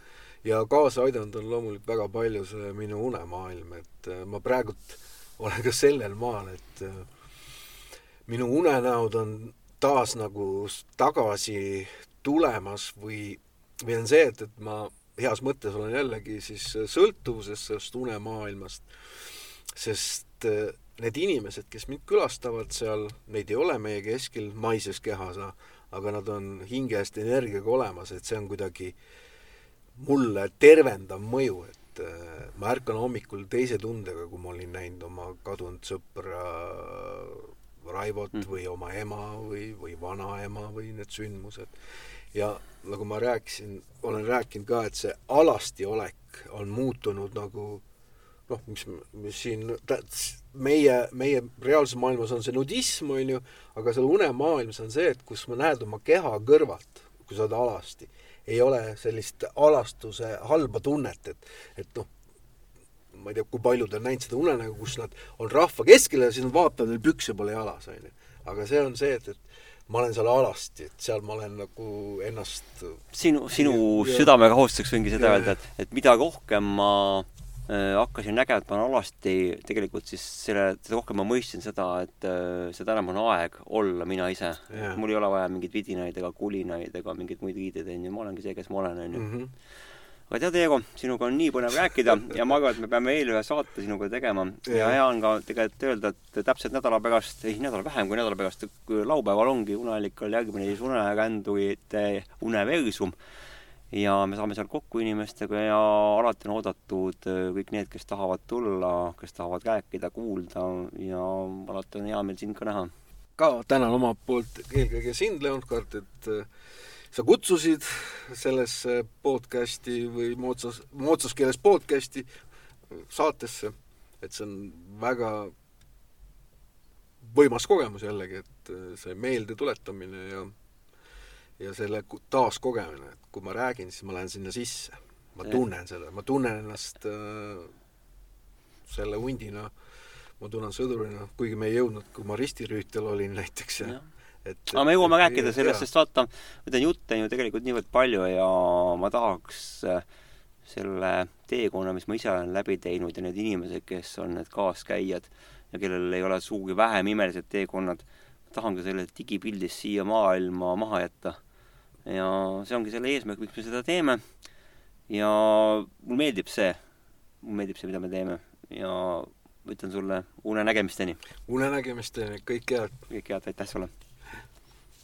ja kaasa aidanud on loomulikult väga palju see minu unemaailm, et ma praegult olen ka sellel maal, et minu unenäod on taas nagu tagasi tulemas või või on see, et, et ma heas mõttes olen jällegi siis sõltuvuses sellest unemaailmast, sest äh, need inimesed, kes mind külastavad seal, neid ei ole meie keskil maises kehas, aga nad on hingest energiaga olemas, et see on kuidagi mulle tervendav mõju, et äh, ma ärkan hommikul teise tundega, kui ma olin näinud oma kadunud sõpra Raivot mm. või oma ema või, või vanaema või need sündmused. Ja nagu ma rääkisin, olen rääkinud ka, et see alasti olek on muutunud nagu noh, mis, mis siin meie, meie reaalses maailmas on see nudism, on ju, aga seal unemaailmas on see, et kus ma näed oma keha kõrvalt, kui sa oled alasti, ei ole sellist alastuse halba tunnet, et, et noh, ma ei tea, kui paljud on näinud seda unenägu, kus nad on rahva keskel ja siis nad vaatavad, neil pükse pole jalas, on ju. aga see on see, et, et ma olen seal alasti, et seal ma olen nagu ennast sinu, sinu ja, südamega hoostuseks võingi seda ja, öelda, et, et mida rohkem ma Äh, hakkasin nägema, et ma olen alasti tegelikult siis selle, seda rohkem ma mõistsin seda, et äh, seda enam on aeg olla mina ise. Mul ei ole vaja mingeid vidinaid ega kulinaid ega mingeid muid viideid, onju, ma olengi see, kes ma olen, onju. Aga tead, Eego, sinuga on nii põnev rääkida ja ma arvan, et me peame veel ühe saate sinuga tegema. Ja hea on ka tegelikult öelda, et täpselt nädala pärast, ei nädala vähem kui nädala pärast, laupäeval ongi Uneallikal järgmine siis unerändurite Uneversum ja me saame seal kokku inimestega ja alati on oodatud äh, kõik need, kes tahavad tulla, kes tahavad rääkida, kuulda ja alati on hea meel sind ka näha. ka tänan omalt poolt eelkõige sind, Leonard, et äh, sa kutsusid sellesse podcasti või moodsas, moodsas keeles podcasti saatesse, et see on väga võimas kogemus jällegi, et äh, see meeldetuletamine ja ja selle taaskogemine, et kui ma räägin, siis ma lähen sinna sisse. ma tunnen seda, ma tunnen ennast äh, selle hundina, ma tunnen sõdurina, kuigi me ei jõudnud, kui ma ristirüütel olin näiteks ja, et aga me jõuame rääkida sellest, sest vaata, ma tean, jutte on ju tegelikult niivõrd palju ja ma tahaks äh, selle teekonna, mis ma ise olen läbi teinud ja need inimesed, kes on need kaaskäijad ja kellel ei ole sugugi vähem imelised teekonnad, tahan ka selle digipildis siia maailma maha jätta ja see ongi selle eesmärk, miks me seda teeme. ja mulle meeldib see, mulle meeldib see, mida me teeme ja ütlen sulle unenägemisteni. unenägemisteni, kõike head! kõike head, aitäh sulle!